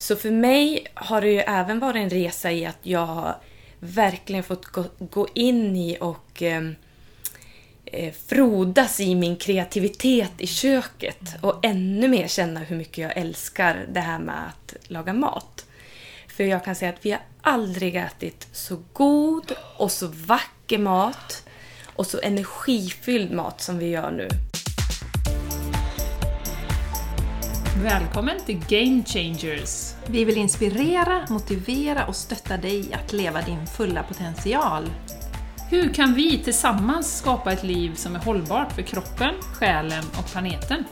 Så för mig har det ju även varit en resa i att jag har verkligen fått gå, gå in i och ehm, eh, frodas i min kreativitet i köket och ännu mer känna hur mycket jag älskar det här med att laga mat. För jag kan säga att vi har aldrig ätit så god och så vacker mat och så energifylld mat som vi gör nu. Välkommen till Game Changers! Vi vill inspirera, motivera och stötta dig att leva din fulla potential. Hur kan vi tillsammans skapa ett liv som är hållbart för kroppen, själen och planeten?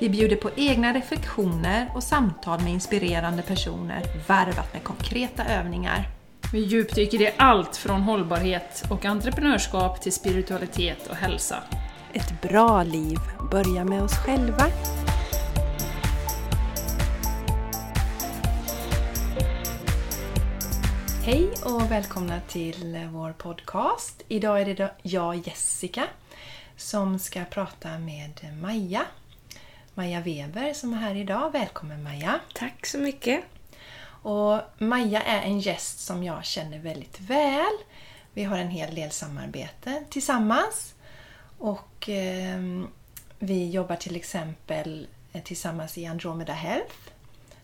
Vi bjuder på egna reflektioner och samtal med inspirerande personer varvat med konkreta övningar. Vi djupdyker i allt från hållbarhet och entreprenörskap till spiritualitet och hälsa. Ett bra liv börjar med oss själva. Hej och välkomna till vår podcast. Idag är det jag, Jessica, som ska prata med Maja. Maja Weber som är här idag. Välkommen Maja! Tack så mycket! Och Maja är en gäst som jag känner väldigt väl. Vi har en hel del samarbete tillsammans. Och eh, vi jobbar till exempel tillsammans i Andromeda Health.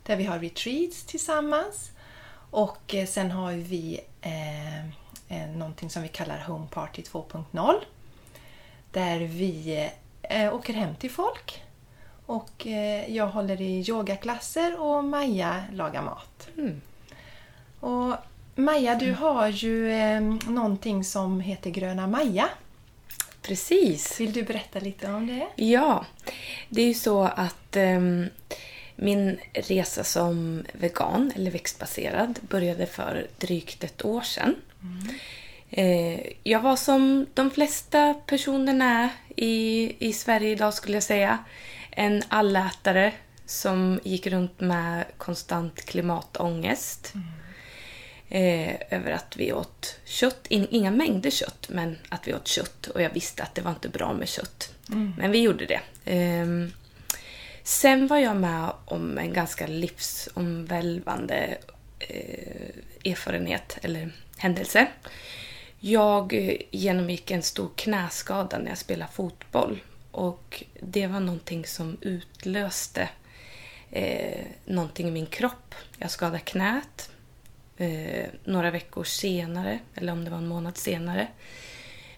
Där vi har retreats tillsammans. Och eh, sen har vi eh, eh, någonting som vi kallar Home Party 2.0. Där vi eh, åker hem till folk. Och eh, jag håller i yogaklasser och Maja lagar mat. Mm. Och Maja, du har ju eh, någonting som heter Gröna Maja. Precis! Vill du berätta lite om det? Ja, det är ju så att ehm, min resa som vegan, eller växtbaserad, började för drygt ett år sedan. Eh, jag var som de flesta personerna i, i Sverige idag skulle jag säga. En allätare som gick runt med konstant klimatångest. Eh, över att vi åt kött, In, inga mängder kött, men att vi åt kött. Och jag visste att det var inte bra med kött. Men vi gjorde det. Ehm, Sen var jag med om en ganska livsomvälvande eh, erfarenhet, eller händelse. Jag eh, genomgick en stor knäskada när jag spelade fotboll. Och det var någonting som utlöste eh, någonting i min kropp. Jag skadade knät. Eh, några veckor senare, eller om det var en månad senare,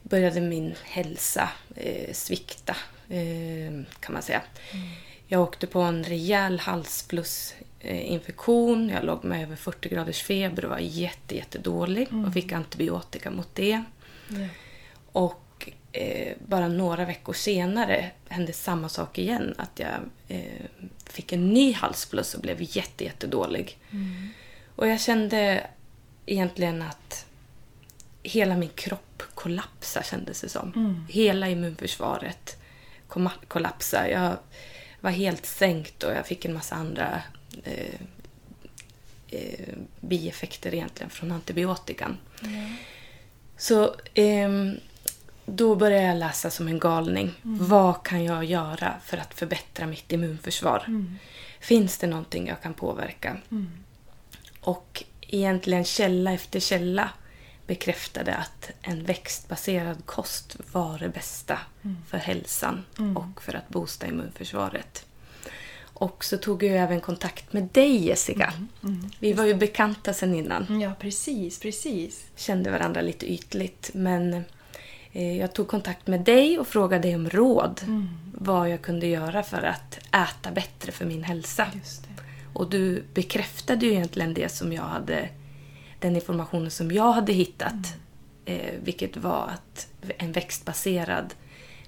började min hälsa eh, svikta, eh, kan man säga. Mm. Jag åkte på en rejäl halsflussinfektion. Jag låg med över 40 graders feber och var jätte, jättedålig och fick antibiotika mot det. Och eh, bara några veckor senare hände samma sak igen. Att jag eh, fick en ny halsfluss och blev jätte, jättedålig. Och jag kände egentligen att hela min kropp kollapsade kändes det som. Hela immunförsvaret kollapsade. Jag var helt sänkt och jag fick en massa andra eh, eh, bieffekter egentligen från antibiotikan. Så ehm, då började jag läsa som en galning. Vad kan jag göra för att förbättra mitt immunförsvar? Finns det någonting jag kan påverka? Och egentligen källa efter källa bekräftade att en växtbaserad kost var det bästa för hälsan och för att boosta immunförsvaret. Och så tog jag även kontakt med dig Jessica. Vi var ju bekanta sedan innan. Ja, precis, precis. Kände varandra lite ytligt. Men eh, jag tog kontakt med dig och frågade dig om råd. Vad jag kunde göra för att äta bättre för min hälsa. Och du bekräftade ju egentligen det som jag hade, den informationen som jag hade hittat. Eh, vilket var att en växtbaserad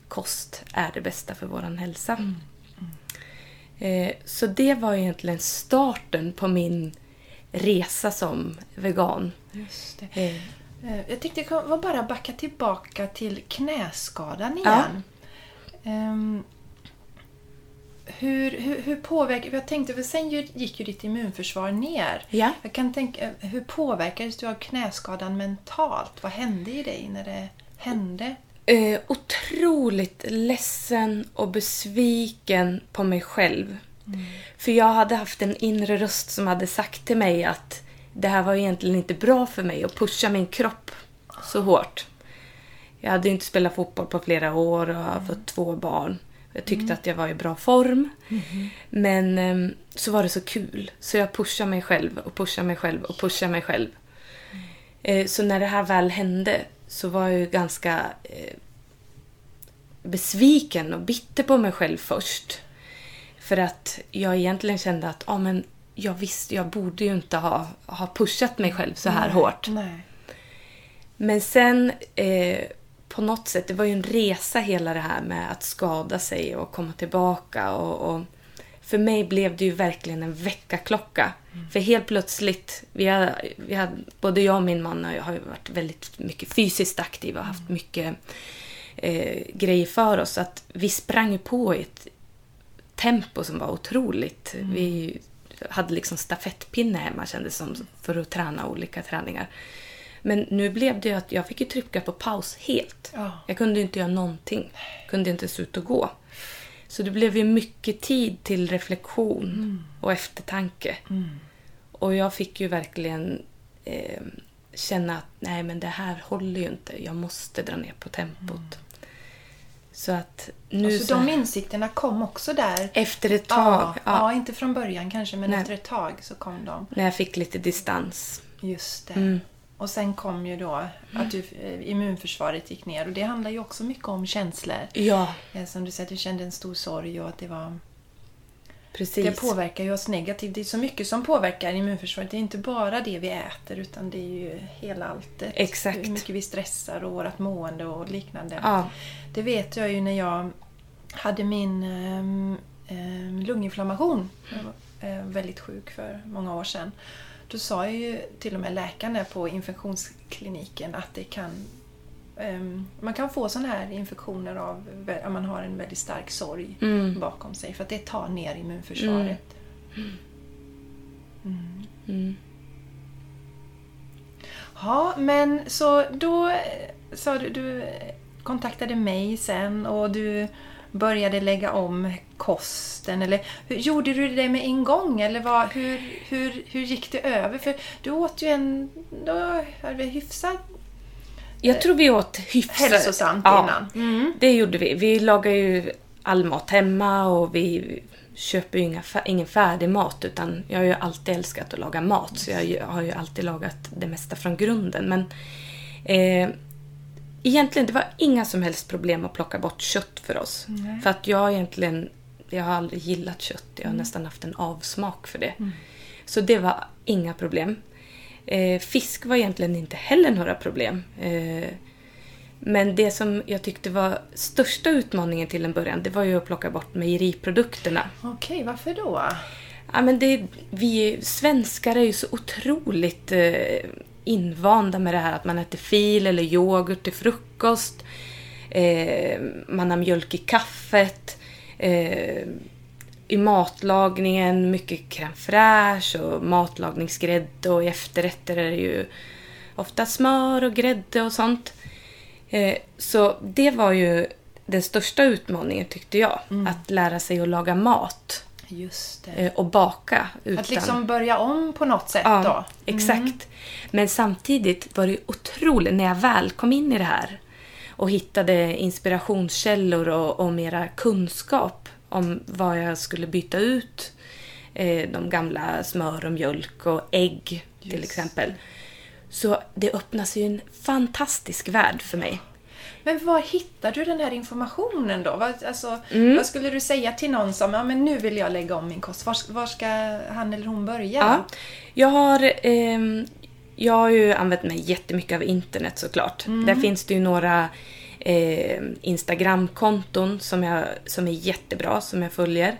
kost är det bästa för vår hälsa. Eh, så det var egentligen starten på min resa som vegan. Just det. Eh, Eh, Jag tänkte jag bara backa tillbaka till knäskadan Ja. igen. Hur, hur, hur påverkar... Jag tänkte, för sen gick ju ditt immunförsvar ner. ja. Jag kan tänka, hur påverkades du av knäskadan mentalt? Vad hände i dig när det hände? Eh, otroligt ledsen och besviken på mig själv. För jag hade haft en inre röst som hade sagt till mig att det här var egentligen inte bra för mig att pusha min kropp så hårt. Jag hade ju inte spelat fotboll på flera år och har fått två barn. Jag tyckte att jag var i bra form. Men em, så var det så kul. Så jag pushade mig själv och pushade mig själv och pushade mig själv. Eh, Så när det här väl hände så var jag ju ganska eh, besviken och bitter på mig själv först. För att jag egentligen kände att ja, men jag visste, jag borde ju inte ha, ha pushat mig själv så här hårt. Nej. Men sen eh, på något sätt, det var ju en resa hela det här med att skada sig och komma tillbaka. Och, och för mig blev det ju verkligen en väckarklocka. För helt plötsligt, vi har, vi har, både jag och min man har ju- varit väldigt mycket fysiskt aktiva och haft mycket eh, grejer för oss. Att vi sprang på i ett tempo som var otroligt. Vi hade liksom stafettpinne hemma kändes som för att träna olika träningar. Men nu blev det ju att jag fick ju trycka på paus helt. Ja. Jag kunde inte göra någonting. Kunde inte se ut och gå. Så det blev ju mycket tid till reflektion och eftertanke. Och jag fick ju verkligen eh, känna att nej men det här håller ju inte. Jag måste dra ner på tempot. Så att nu Så så, de insikterna kom också där? efter ett tag, Ja, ja, ja, inte från början kanske, men Nej. efter ett tag så kom de. när jag fick lite distans. Just det. Mm. Och sen kom ju då att du, eh, immunförsvaret gick ner och det handlar ju också mycket om känslor. Ja, Eh, Som du säger, du kände en stor sorg och att det var... precis. Det påverkar ju oss negativt. Det är så mycket som påverkar immunförsvaret. Det är inte bara det vi äter utan det är ju hela alltet. Exakt. Hur mycket vi stressar och vårt mående och liknande. Ja, Det vet jag ju när jag hade min ehm, ehm, lunginflammation. Jag var eh, väldigt sjuk för många år sedan. Då sa ju till och med läkaren där på infektionskliniken att det kan ehm, man kan få sådana här infektioner av om man har en väldigt stark sorg Mm. bakom sig för att det tar ner immunförsvaret. mm. Ja, men så då eh, sa du, du kontaktade mig sen och du började lägga om kosten. Eller, hur, gjorde du det med en gång eller vad, hur, hur, hur gick det över? För du åt ju en då, hyfsat Jag tror vi åt hyfsat hälsosamt ja, innan. Mm. Det gjorde vi. Vi lagar ju all mat hemma och vi köper ju inga, ingen färdig mat utan jag har ju alltid älskat att laga mat så jag har ju alltid lagat det mesta från grunden. Men eh, egentligen det var inga som helst problem att plocka bort kött för oss. För att jag egentligen, jag har aldrig gillat kött. Jag har nästan haft en avsmak för det. Så det var inga problem. Eh, fisk var egentligen inte heller några problem. Eh, men det som jag tyckte var största utmaningen till en början, det var ju att plocka bort mejeriprodukterna. Okej, varför då? Ja, men det, vi svenskar är ju så otroligt eh, invanda med det här att man äter fil eller yoghurt till frukost. Eh, man har mjölk i kaffet. Eh, I matlagningen mycket crème fraîche och matlagningsgrädde och i efterrätter är det ju ofta smör och grädde och sånt. Eh, så det var ju den största utmaningen tyckte jag. Att lära sig att laga mat Just det. eh, och baka. Utan... Att liksom börja om på något sätt Ja, då? exakt. Men samtidigt var det otroligt, när jag väl kom in i det här och hittade inspirationskällor och, och mera kunskap om vad jag skulle byta ut eh, de gamla smör och mjölk och ägg till Just exempel. Så det öppnar sig ju en fantastisk värld för mig. Men var hittar du den här informationen då? Vad, alltså, Mm. vad skulle du säga till någon som ja, men nu vill jag lägga om min kost? Var, var ska han eller hon börja? Ja. Jag har, ehm, jag har ju använt mig jättemycket av internet såklart. Där finns det ju några eh, Instagramkonton som, jag, som är jättebra, som jag följer.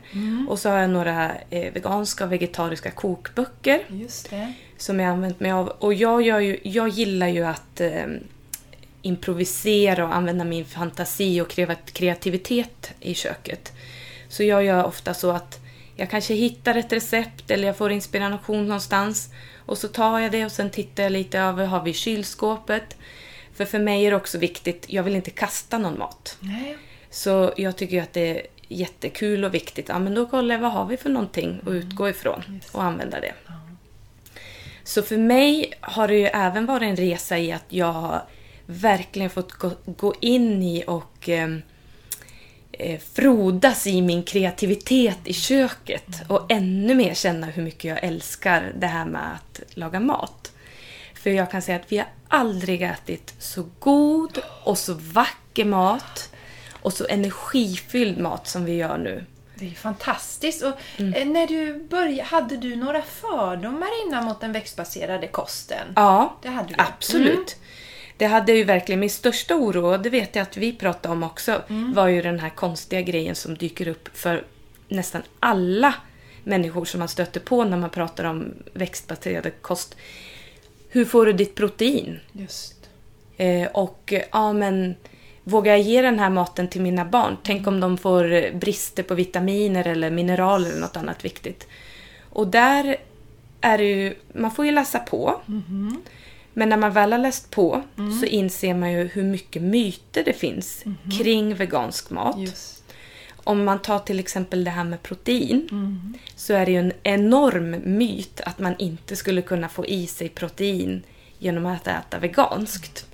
Och så har jag några eh, veganska och vegetariska kokböcker Just det. som jag använt mig av. Och jag, ju, jag gillar ju att eh, improvisera och använda min fantasi och kreat- kreativitet i köket. Så jag gör ofta så att jag kanske hittar ett recept eller jag får inspiration någonstans och så tar jag det och sen tittar jag lite över, har vi i kylskåpet? För för mig är det också viktigt, jag vill inte kasta någon mat. Nej. Så jag tycker att det är jättekul och viktigt. Ja, men då kollar jag vad har vi för någonting att utgå ifrån Just. och använda det. Så för mig har det ju även varit en resa i att jag verkligen fått gå, gå in i och eh, eh, frodas i min kreativitet i köket och ännu mer känna hur mycket jag älskar det här med att laga mat. För jag kan säga att vi har aldrig ätit så god och så vacker mat och så energifylld mat som vi gör nu. Det är fantastiskt. Och Mm. eh, när du började, hade du några fördomar innan mot den växtbaserade kosten? Ja, Det hade du. Mm. Det hade ju verkligen min största oro, och det vet jag att vi pratade om också, Mm. var ju den här konstiga grejen som dyker upp för nästan alla människor som man stöter på när man pratar om växtbaserad kost. Hur får du ditt protein? Just. Eh, och ja, men vågar jag ge den här maten till mina barn? Tänk om de får brister på vitaminer eller mineraler eller något annat viktigt. Och där är det ju, man får ju läsa på. Men när man väl har läst på så inser man ju hur mycket myter det finns kring vegansk mat. Just. Om man tar till exempel det här med protein så är det ju en enorm myt att man inte skulle kunna få i sig protein genom att äta veganskt.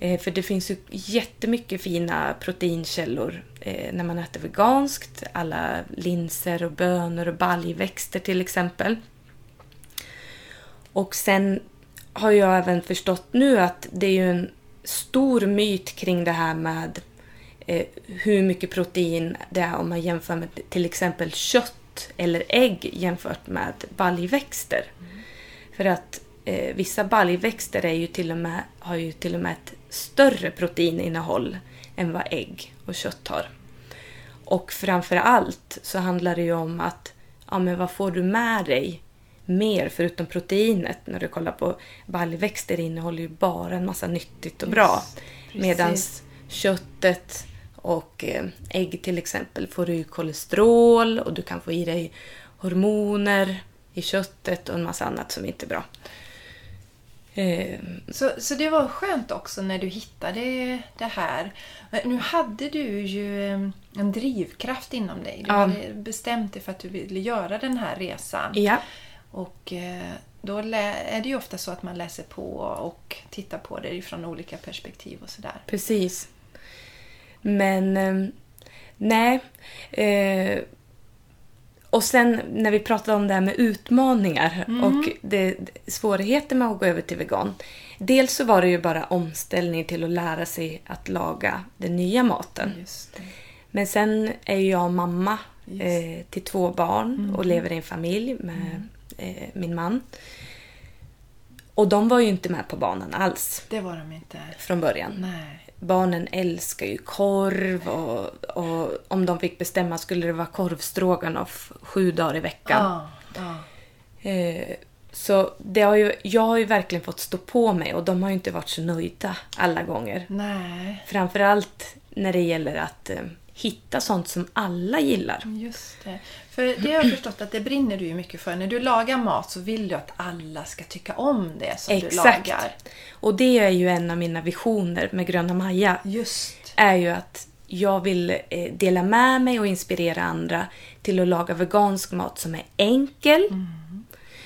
Eh, För det finns ju jättemycket fina proteinkällor eh, när man äter veganskt. Alla linser och bönor och baljväxter till exempel. Och sen har jag även förstått nu att det är ju en stor myt kring det här med eh, hur mycket protein det är om man jämför med till exempel kött eller ägg jämfört med baljväxter. För att eh, vissa baljväxter är ju till och med, har ju till och med ett större proteininnehåll än vad ägg och kött har. Och framför allt så handlar det ju om att ja, men vad får du med dig mer förutom proteinet? När du kollar på baljväxter innehåller ju bara en massa nyttigt och bra. precis. Medan köttet och eh, ägg till exempel får du kolesterol och du kan få i dig hormoner i köttet och en massa annat som inte är bra. Eh, Så, så det var skönt också när du hittade det här. Men Nu hade du ju eh, en drivkraft inom dig. Du Ja. hade bestämt dig för att du ville göra den här resan. ja, Och eh, då är det ju ofta så att man läser på och tittar på det från olika perspektiv och sådär. precis. Men eh, nej. Eh, och sen när vi pratade om det här med utmaningar och det, svårigheter med att gå över till vegan. Dels så var det ju bara omställning till att lära sig att laga den nya maten. Men sen är jag mamma eh, till två barn och lever i en familj med eh, min man. Och de var ju inte med på banan alls Det var de inte. från början. Nej. Barnen älskar ju korv och, och om de fick bestämma skulle det vara korvstroganoff sju dagar i veckan. Ja, ja. Eh, så det har ju, jag har ju verkligen fått stå på mig och de har ju inte varit så nöjda alla gånger. Nej, Framförallt när det gäller att eh, hitta sånt som alla gillar. just det. För det har jag förstått att det brinner du ju mycket för. När du lagar mat så vill du att alla ska tycka om det som du Exakt. lagar. Och det är ju en av mina visioner med Gröna Maja. Just. Är ju att jag vill eh, dela med mig och inspirera andra till att laga vegansk mat som är enkel.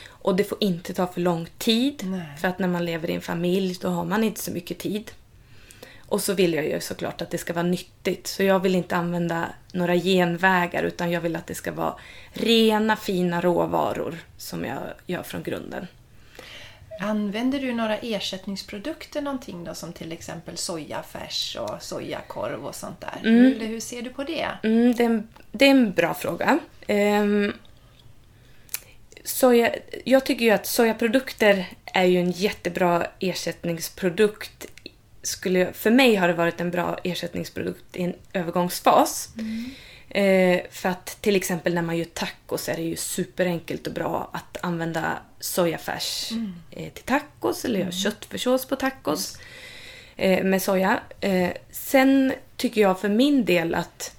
Och det får inte ta för lång tid. Nej. För att när man lever i en familj då har man inte så mycket tid. Och så vill jag ju såklart att det ska vara nyttigt. Så jag vill inte använda några genvägar utan jag vill att det ska vara rena fina råvaror som jag gör från grunden. Använder du några ersättningsprodukter någonting då som till exempel sojafärs och sojakorv och sånt där? Hur, hur ser du på det? Mm, det, är en, det är en bra fråga. Ehm, soja, jag tycker ju att sojaprodukter är ju en jättebra ersättningsprodukt. Skulle, för mig har det varit en bra ersättningsprodukt i en övergångsfas. Eh, för att till exempel när man gör tacos är det ju superenkelt och bra att använda sojafärs eh, till tacos eller göra köttfärssås på tacos eh, med soja. Eh, sen tycker jag för min del att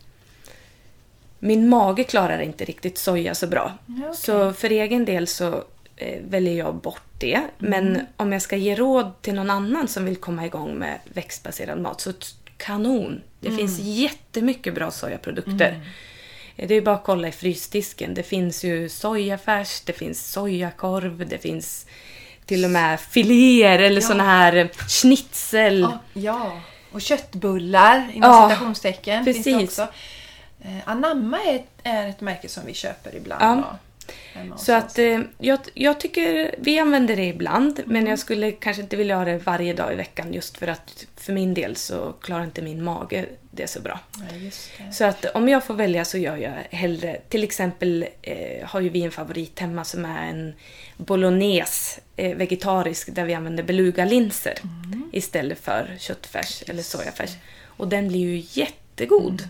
min mage klarar inte riktigt soja så bra. Okej. Så för egen del så eh, väljer jag bort det. Men om jag ska ge råd till någon annan som vill komma igång med växtbaserad mat så kanon. Det finns jättemycket bra sojaprodukter. Det är bara att kolla i frysdisken. Det finns ju sojafärs, det finns sojakorv, det finns till och med filéer eller Ja. såna här schnitzel. Ja, ja. och köttbullar inom Ja, citationstecken finns det precis. också. Eh, Anamma är ett, är ett märke som vi köper ibland. Ja. Så att eh, jag, jag tycker vi använder det ibland men jag skulle kanske inte vilja ha det varje dag i veckan just för att för min del så klarar inte min mage det så bra. Ja, just det. Så att om jag får välja så gör jag hellre, till exempel eh, har ju vi en favorit hemma som är en bolognese eh, vegetarisk där vi använder belugalinser istället för köttfärs eller sojafärs. Och den blir ju jättegod.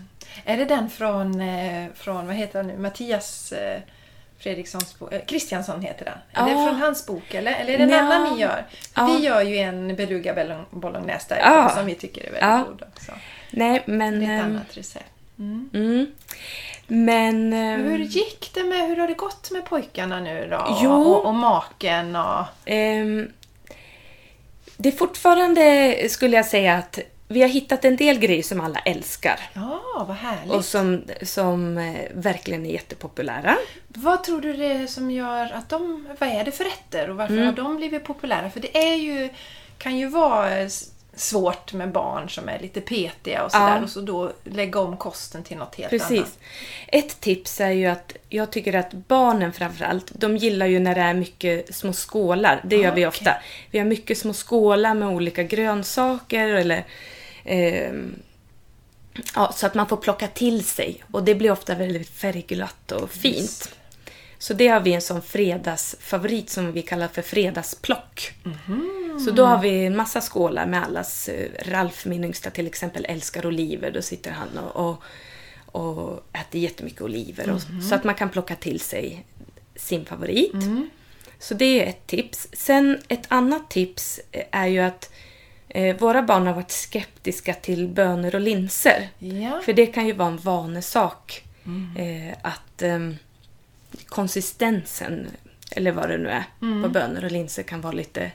Är det den från, eh, från vad heter han nu, Mattias eh, Fredrikssons bok, eh, Kristiansson heter den. Är det Ja. från hans bok eller? Eller är det en Nja. annan ni gör? Ja. Vi gör ju en beluga bolo- bolognese där Ja. som vi tycker är väldigt Ja. god också. Nej, men... Det är ett annat recept. Mm. Mm. Men... ehm, Hur gick det med, hur har det gått med pojkarna nu då? Jo. Och, och maken och... Ehm, det är fortfarande, skulle jag säga, att vi har hittat en del grejer som alla älskar. Ja, vad härligt. Och som, som eh, verkligen är jättepopulära. Vad tror du det är som gör att de... Vad är det för rätter och varför Mm. har de blivit populära? För det är ju, kan ju vara svårt med barn som är lite petiga och sådär Ja. och så då lägga om kosten till något helt Precis. annat. Ett tips är ju att jag tycker att barnen framförallt, de gillar ju när det är mycket små skålar. Det gör Ah, vi okej. ofta. Vi har mycket små skålar med olika grönsaker eller ja, så att man får plocka till sig. Och det blir ofta väldigt färgglatt och fint. Just. Så det har vi en sån fredagsfavorit som vi kallar för fredagsplock. Mhm. Så då har vi en massa skålar med allas... eh, Ralf, min yngsta, till exempel älskar oliver. Då sitter han och, och, och äter jättemycket oliver. Och, Mhm. Så att man kan plocka till sig sin favorit. Mm. Så det är ett tips. Sen ett annat tips eh, är ju att eh, våra barn har varit skeptiska till bönor och linser. Ja. För det kan ju vara en vanesak. Mm. Eh, att ehm, konsistensen, eller vad det nu är, Mm. på bönor och linser kan vara lite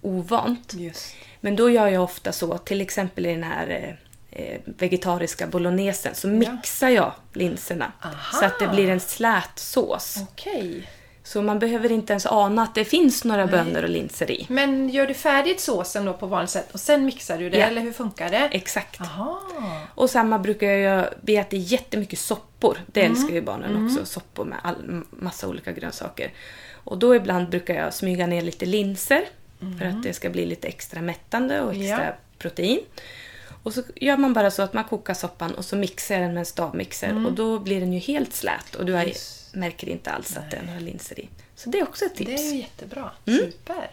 ovant. Just. Men då gör jag ofta så, till exempel i den här eh, eh, vegetariska bolognesen, så mixar jag linserna. Aha. Så att det blir en slät sås. Okej. Så man behöver inte ens ana att det finns några bönor och linser i. Men gör du färdigt såsen då på vanligt sätt och sen mixar du det, Ja. eller hur funkar det? Exakt. Aha. Och samma brukar jag göra, vi äter jättemycket soppor. Det älskar ju barnen också, soppor med all, massa olika grönsaker. Och då ibland brukar jag smyga ner lite linser för att det ska bli lite extra mättande och extra Ja. protein. Och så gör man bara så att man kokar soppan och så mixar jag den med en stavmixer och då blir den ju helt slät och du har, märker inte alls att det är några linser i. Så det är också ett tips. Det är ju jättebra. Mm. Super.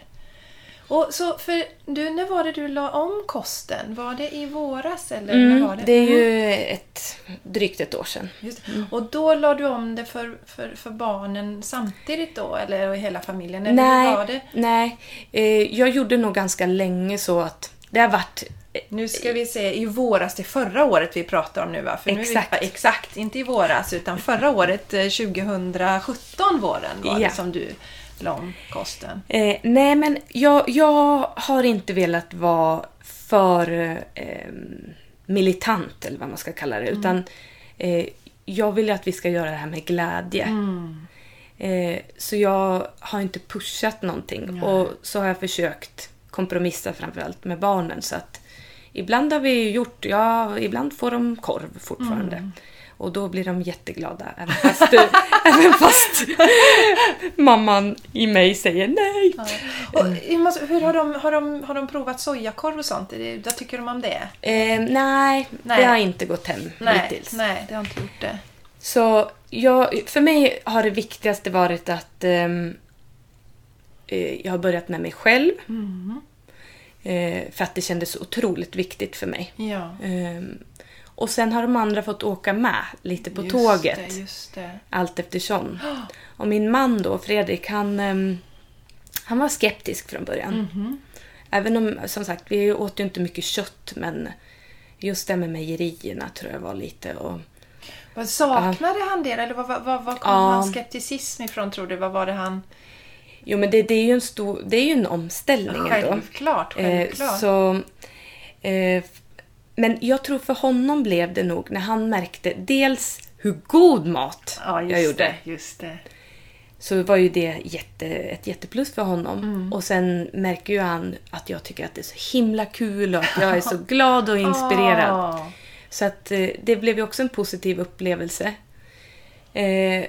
Och så för du, när var det du la om kosten? Var det i våras eller när var Mm, det? det är Mm. ju ett, drygt ett år sedan. Det. Och då la du om det för, för, för barnen samtidigt då? Eller hela familjen? Eller hur var det? nej. Eh, jag gjorde nog ganska länge så att det har varit... Nu ska vi se, i våras, det är förra året vi pratar om nu va? För nu är vi- Exakt. exakt, inte i våras utan förra året, eh, 2017 våren var Ja. det som du la om kosten. Eh, nej, men jag, jag har inte velat vara för eh, militant, eller vad man ska kalla det. Utan eh, jag vill ju att vi ska göra det här med glädje. Eh, så jag har inte pushat någonting. Nej. Och så har jag försökt kompromissa framförallt med barnen. Så att ibland har vi gjort, ja, ibland får de korv fortfarande. Och då blir de jätteglada. Även fast, även fast mamman i mig säger nej. Och, jag måste- hur har de, har, de, har de provat sojakorv och sånt? Det- Vad tycker de om det? Eh, nej, Nej. det har inte gått hem Nej, hittills. nej, det har inte gjort det. Så jag, för mig har det viktigaste varit att ehm, eh, jag har börjat med mig själv. Mm. Eh, för att det kändes otroligt viktigt för mig. Ja. Ehm, och sen har de andra fått åka med lite på just tåget. Det, just det. Allt eftersom. Och min man då, Fredrik, han, ehm, han var skeptisk från början. Mhm. Även om, som sagt, vi åt ju inte mycket kött men just det med mejerierna tror jag var lite och... Vad saknade han det? Eller vad, vad, vad, vad kom Ja. hans skepticism ifrån tror du? Vad var det han... Jo men det, det är ju en stor, det är ju en omställning ändå. Självklart, Eh, självklart. så eh, men jag tror för honom blev det nog när han märkte dels hur god mat Ja, just jag gjorde. det. Just det. Så var ju det jätte, ett jätteplus för honom. Mm. Och sen märker ju han att jag tycker att det är så himla kul och att jag är så glad och inspirerad. Ah. Så att eh, det blev ju också en positiv upplevelse. Eh,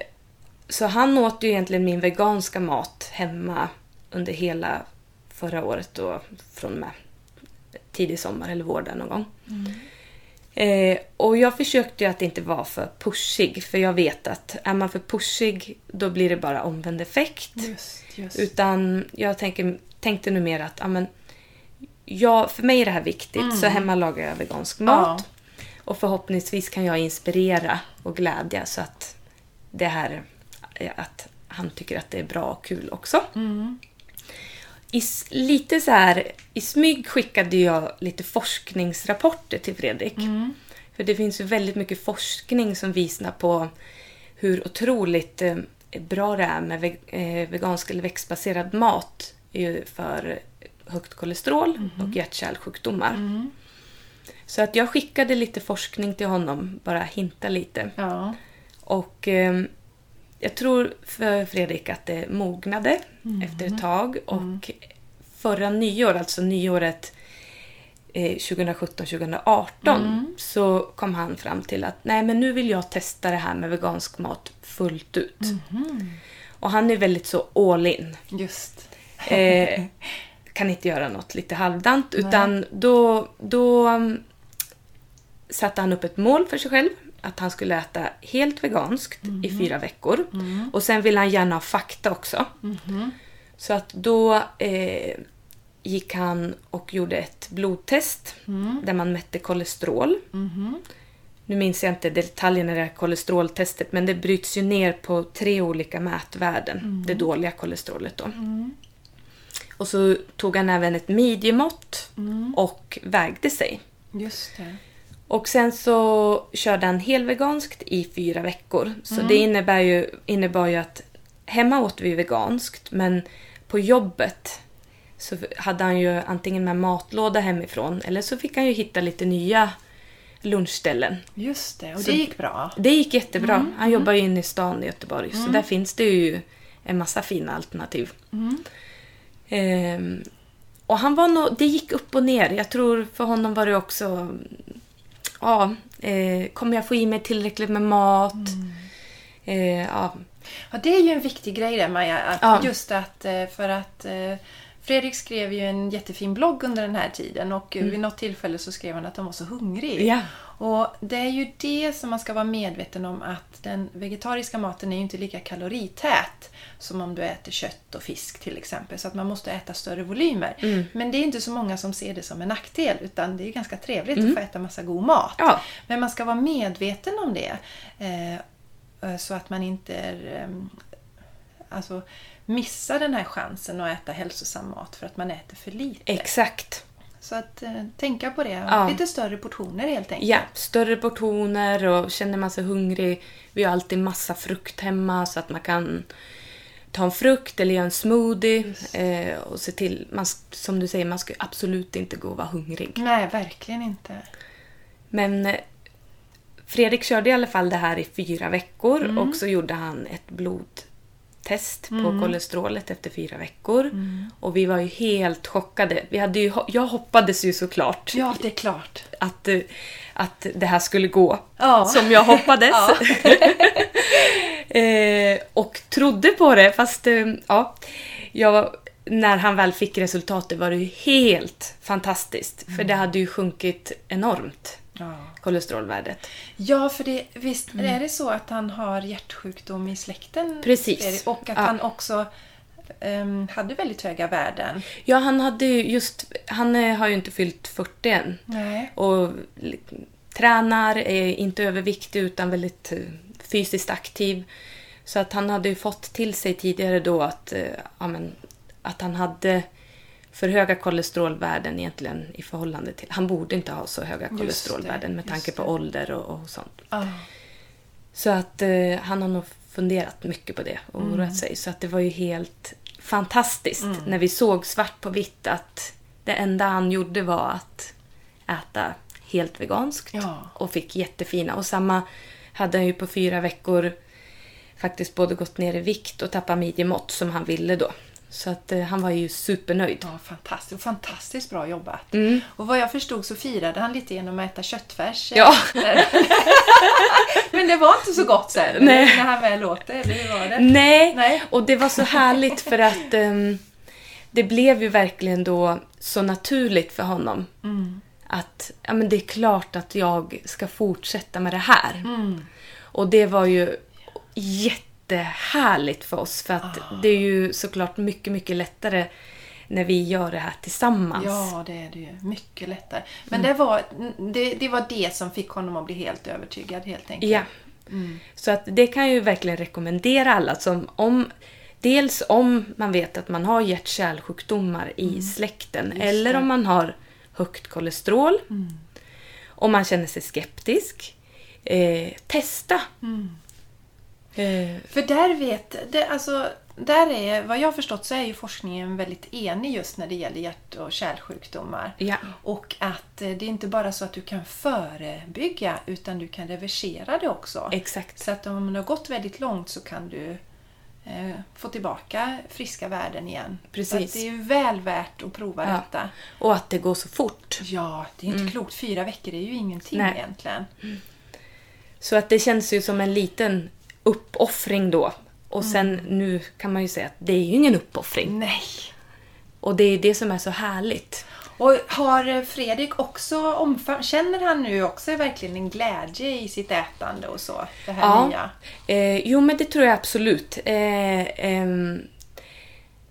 så han åt ju egentligen min veganska mat hemma under hela förra året och från och med tidig sommar eller vår där någon gång. Eh, och jag försökte ju att inte vara för pushig för jag vet att är man för pushig då blir det bara omvänd effekt. Just, just. Utan jag tänker, tänkte nu mer att ja, men, jag, för mig är det här viktigt så hemma lagar jag vegansk mat. Och förhoppningsvis kan jag inspirera och glädja så att det här att han tycker att det är bra och kul också. I, s- lite så här, I smyg skickade jag lite forskningsrapporter till Fredrik. För det finns ju väldigt mycket forskning som visar på hur otroligt eh, bra det är med eh, vegansk eller växtbaserad mat eh, för högt kolesterol och hjärt-kärlsjukdomar. Så att jag skickade lite forskning till honom, bara hinta lite. Ja. Och eh, jag tror för Fredrik att det mognade efter ett tag. Och förra nyår, alltså nyåret eh, 2017-2018 så kom han fram till att nej men nu vill jag testa det här med vegansk mat fullt ut. Och han är väldigt så all in. Just. Eh, kan inte göra något lite halvdant. Utan då, då um, satte han upp ett mål för sig själv. Att han skulle äta helt veganskt i fyra veckor. Och sen ville han gärna ha fakta också. Så att då eh, gick han och gjorde ett blodtest där man mätte kolesterol. Nu minns jag inte detaljerna i det här kolesteroltestet men det bryts ju ner på tre olika mätvärden. Det dåliga kolesterolet då. Och så tog han även ett midjemått och vägde sig. Just det. Och sen så körde han helveganskt i fyra veckor. Så det innebär ju, innebar ju att hemma åt vi veganskt men på jobbet så hade han ju antingen med matlåda hemifrån eller så fick han ju hitta lite nya lunchställen. Just det. Och Så- det gick bra. Det gick jättebra. Han jobbar ju inne i stan i Göteborg så där finns det ju en massa fina alternativ. Ehm, och han var nog, det gick upp och ner. Jag tror för honom var det också... Ja, eh, kommer jag få i mig tillräckligt med mat? Eh, ja, Ja, det är ju en viktig grej där Maja. Att Ja. Just att eh, för att eh, Fredrik skrev ju en jättefin blogg under den här tiden och eh, vid något tillfälle så skrev han att han var så hungrig. Mm. Ja. Och det är ju det som man ska vara medveten om att den vegetariska maten är ju inte lika kalorität som om du äter kött och fisk till exempel. Så att man måste äta större volymer. Mm. Men det är inte så många som ser det som en nackdel utan det är ganska trevligt att få äta massa god mat. Mm. Ja. Men man ska vara medveten om det. Eh, eh, så att man inte är, ehm, alltså, missar den här chansen att äta hälsosam mat för att man äter för lite. exakt. Så att eh, tänka på det. Ja. Lite större portioner helt enkelt. Ja, större portioner och känner man sig hungrig. Vi har alltid massa frukt hemma så att man kan ta en frukt eller göra en smoothie. Eh, och se till, man, som du säger, man ska absolut inte gå och vara hungrig. Nej, verkligen inte. Men eh, Fredrik körde i alla fall det här i fyra veckor och så gjorde han ett blodtest på kolesterolet efter fyra veckor. Och vi var ju helt chockade. Vi hade ju, jag hoppades ju såklart Ja, det är klart. att, eh, att det här skulle gå Ja. som jag hoppades. Eh, och trodde på det fast eh, ja, jag, när han väl fick resultatet var det ju helt fantastiskt. För det hade ju sjunkit enormt, Ja. kolesterolvärdet. Ja, för det, visst är det så att han har hjärtsjukdom i släkten? Precis. Och att Ja. han också ehm, hade väldigt höga värden? Ja, han hade ju just, han eh, har ju inte fyllt 40 än. Nej. Och tränar, är inte överviktig utan väldigt fysiskt aktiv. Så att han hade ju fått till sig tidigare då att, eh, ja, men, att han hade för höga kolesterolvärden egentligen i förhållande till... Han borde inte ha så höga det, kolesterolvärden med tanke på det. ålder och, och sånt. Ja. Så att eh, han har nog funderat mycket på det och Mm. oroat sig. Så att det var ju helt fantastiskt när vi såg svart på vitt att det enda han gjorde var att äta helt veganskt Ja. och fick jättefina. Och samma hade han ju på fyra veckor faktiskt både gått ner i vikt och tappat midjemått som han ville då. Så att eh, han var ju supernöjd. Ja, fantastiskt, fantastiskt bra jobbat. Mm. Och vad jag förstod så firade han lite genom att äta köttfärs. Ja. Men det var inte så gott sen, Nej. när han väl åt det, eller hur var det? Nej, Nej. och det var så härligt för att ehm, det blev ju verkligen då så naturligt för honom. Mm. Att ja, men det är klart att jag ska fortsätta med det här. Mm. Och det var ju jättehärligt för oss för att Ah. det är ju såklart mycket, mycket lättare när vi gör det här tillsammans. Ja, det är det ju. Mycket lättare. Men det, var, det, det var det som fick honom att bli helt övertygad helt enkelt. Ja. Mm. Så att det kan jag ju verkligen rekommendera alla som om Dels om man vet att man har hjärt-kärlsjukdomar i släkten Mm. Just eller det. om man har högt kolesterol. Om man känner sig skeptisk. Eh, testa! Mm. Eh, För där vet, det, alltså, där är, vad jag har förstått så är ju forskningen väldigt enig just när det gäller hjärt och kärlsjukdomar. ja, Och att eh, det är inte bara så att du kan förebygga utan du kan reversera det också. exakt. Så att om det har gått väldigt långt så kan du få tillbaka friska värden igen. Precis. Det är ju väl värt att prova Ja. detta. Och att det går så fort. Ja, det är inte klokt. Fyra veckor är ju ingenting Nej. egentligen. Så att det känns ju som en liten uppoffring då. Och sen nu kan man ju säga att det är ju ingen uppoffring. Nej! Och det är det som är så härligt. Och har eh, Fredrik också omfam- Känner han nu också verkligen en glädje i sitt ätande och så? Det här nya? Eh, jo, men det tror jag absolut. Eh, ehm,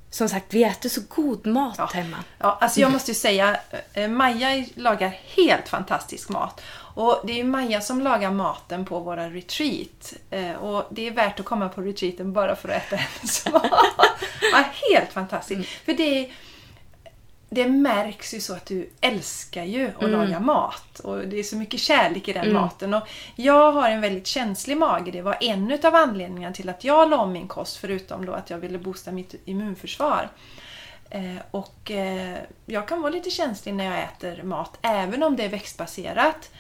som sagt, vi äter så god mat Ja. hemma. Ja, alltså jag måste ju säga, eh, Maja lagar helt fantastisk mat. Och det är ju Maja som lagar maten på våra retreat. Eh, Och det är värt att komma på retreaten bara för att äta hennes mat. Ja, helt fantastiskt. För det, är- det märks ju så att du älskar ju att laga mat. Och det är så mycket kärlek i den maten. Och jag har en väldigt känslig mage. Det var en av anledningarna till att jag la om min kost. Förutom då att jag ville boosta mitt immunförsvar. Eh, och eh, jag kan vara lite känslig när jag äter mat, även om det är växtbaserat.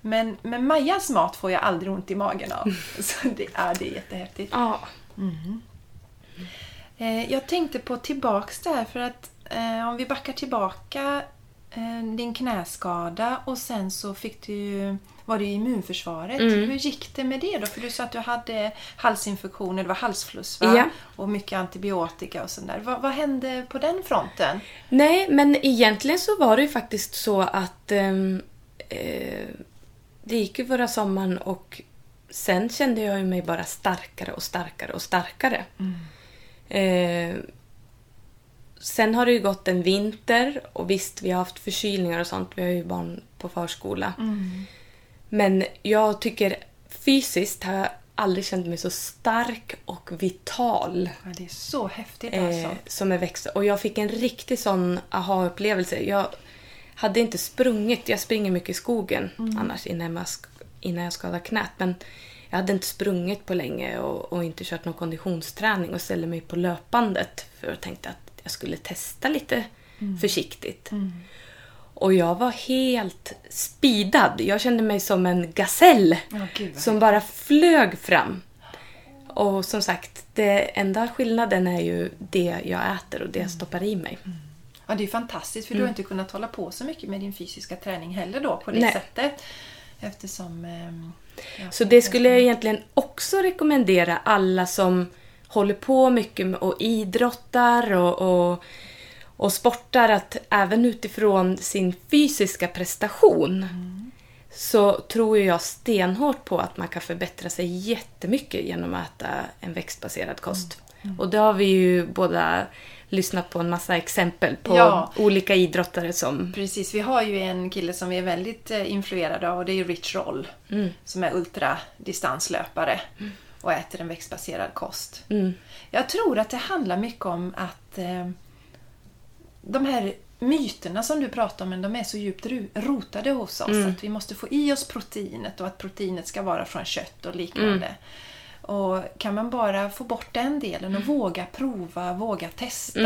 Men med Majas mat får jag aldrig ont i magen av. Så det, ja, det är jättehäftigt. Ja. Eh, jag tänkte på tillbaks där för att om vi backar tillbaka eh, din knäskada och sen så fick du ju, var det ju immunförsvaret. Hur gick det med det då? För du sa att du hade halsinfektioner, det var halsfluss va? Ja. Och mycket antibiotika och sånt där. Vad, vad hände på den fronten? Nej, men egentligen så var det ju faktiskt så att ehm, eh, det gick ju förra sommaren och sen kände jag mig bara starkare och starkare och starkare. Eh, sen har det ju gått en vinter och visst, vi har haft förkylningar och sånt. Vi har ju barn på förskola. Men jag tycker fysiskt har jag aldrig känt mig så stark och vital Ja, det är så häftigt eh, alltså. som är växt. Och jag fick en riktig sån aha-upplevelse. Jag hade inte sprungit, jag springer mycket i skogen annars innan jag, innan jag skadade knät. Men jag hade inte sprungit på länge och, och inte kört någon konditionsträning och ställde mig på löpbandet för jag tänkte att jag skulle testa lite försiktigt. Och jag var helt speedad. Jag kände mig som en gasell gud vad som bara flög fram. Och som sagt, det enda skillnaden är ju det jag äter och det jag stoppar i mig. Ja, det är fantastiskt för du har inte kunnat hålla på så mycket med din fysiska träning heller då på det Nej. sättet. Eftersom... ja, Så det skulle jag egentligen också rekommendera alla som håller på mycket med och idrottar och, och, och sportar att även utifrån sin fysiska prestation så tror jag stenhårt på att man kan förbättra sig jättemycket genom att äta en växtbaserad kost. Och det har vi ju båda lyssnat på en massa exempel på Ja. olika idrottare som... Precis, vi har ju en kille som vi är väldigt eh, influerade av och det är Rich Roll. Som är ultradistanslöpare och äter en växtbaserad kost. Mm, Jag tror att det handlar mycket om att eh, de här myterna som du pratar om, de är så djupt rotade hos oss. Att vi måste få i oss proteinet och att proteinet ska vara från kött och liknande. Och kan man bara få bort den delen och våga prova, våga testa.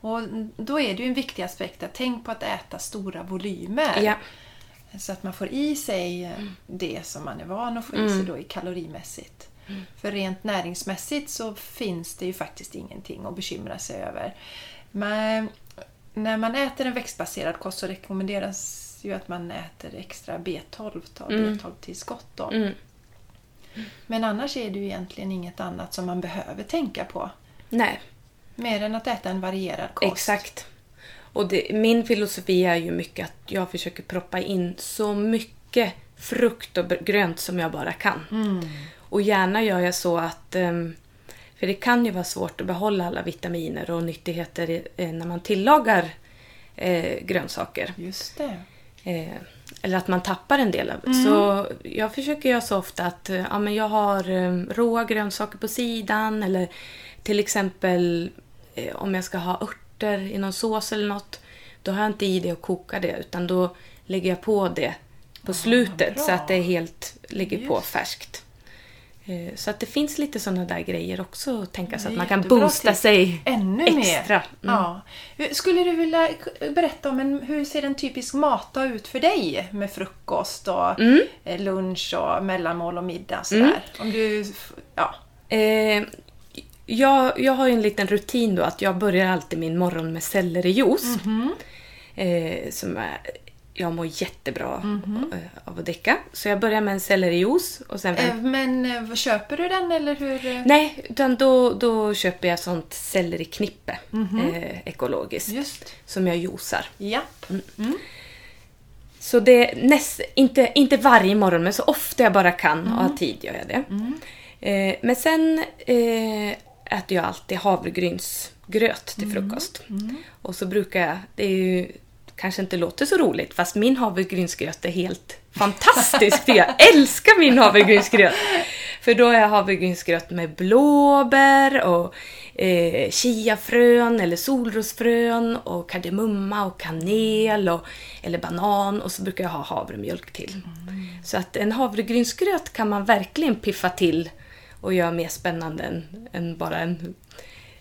Och då är det ju en viktig aspekt att tänk på att äta stora volymer. ja. Så att man får i sig eh, det som man är van att få i sig då i kalorimässigt. För rent näringsmässigt så finns det ju faktiskt ingenting att bekymra sig över. Men när man äter en växtbaserad kost så rekommenderas ju att man äter extra B12, tar B12-tillskott då. Mm. Men annars är det ju egentligen inget annat som man behöver tänka på. Nej, Mer än att äta en varierad kost. exakt. Och det, min filosofi är ju mycket att jag försöker proppa in så mycket frukt och grönt som jag bara kan. Och gärna gör jag så att... ehm, För det kan ju vara svårt att behålla alla vitaminer och nyttigheter eh, när man tillagar eh, grönsaker. Just det. Eh, eller att man tappar en del av Så jag försöker göra så ofta att ja, men jag har eh, råa grönsaker på sidan eller till exempel om jag ska ha örter i någon sås eller något. Då har jag inte i det och kokar det utan då lägger jag på det på slutet bra. så att det helt ligger på Just. färskt. Eh, Så att det finns lite sådana där grejer också att tänka Det att man kan boosta sig Ännu extra. mer. Ja. Hur- Skulle du vilja berätta om en, hur ser en typisk matdag ut för dig? Med frukost och Mm. eh, lunch och mellanmål och middag. Sådär. Om du, ja. Eh, jag, jag har ju en liten rutin då att jag börjar alltid min morgon med sellerijuice. Eh, som är, jag mår jättebra eh, av att dricka. Så jag börjar med en sellerijuice och sen... Eh, Men eh, vad köper du den eller hur? Nej, utan då, då köper jag sånt selleriknippe. Eh, ekologiskt. Just. Som jag juicar. Japp. Så det är näst, inte, inte varje morgon, men så ofta jag bara kan och har tid gör jag det. Eh, men sen eh, äter jag alltid havregrynsgröt till frukost. Och så brukar jag, det är ju kanske inte låter så roligt, fast min havregrynsgröt är helt fantastisk. för jag älskar min havregrynsgröt! För då har jag havregrynsgröt med blåbär och eh, chiafrön eller solrosfrön och kardemumma och kanel och, eller banan och så brukar jag ha havremjölk till. Så att en havregrynsgröt kan man verkligen piffa till och göra mer spännande än, än bara en,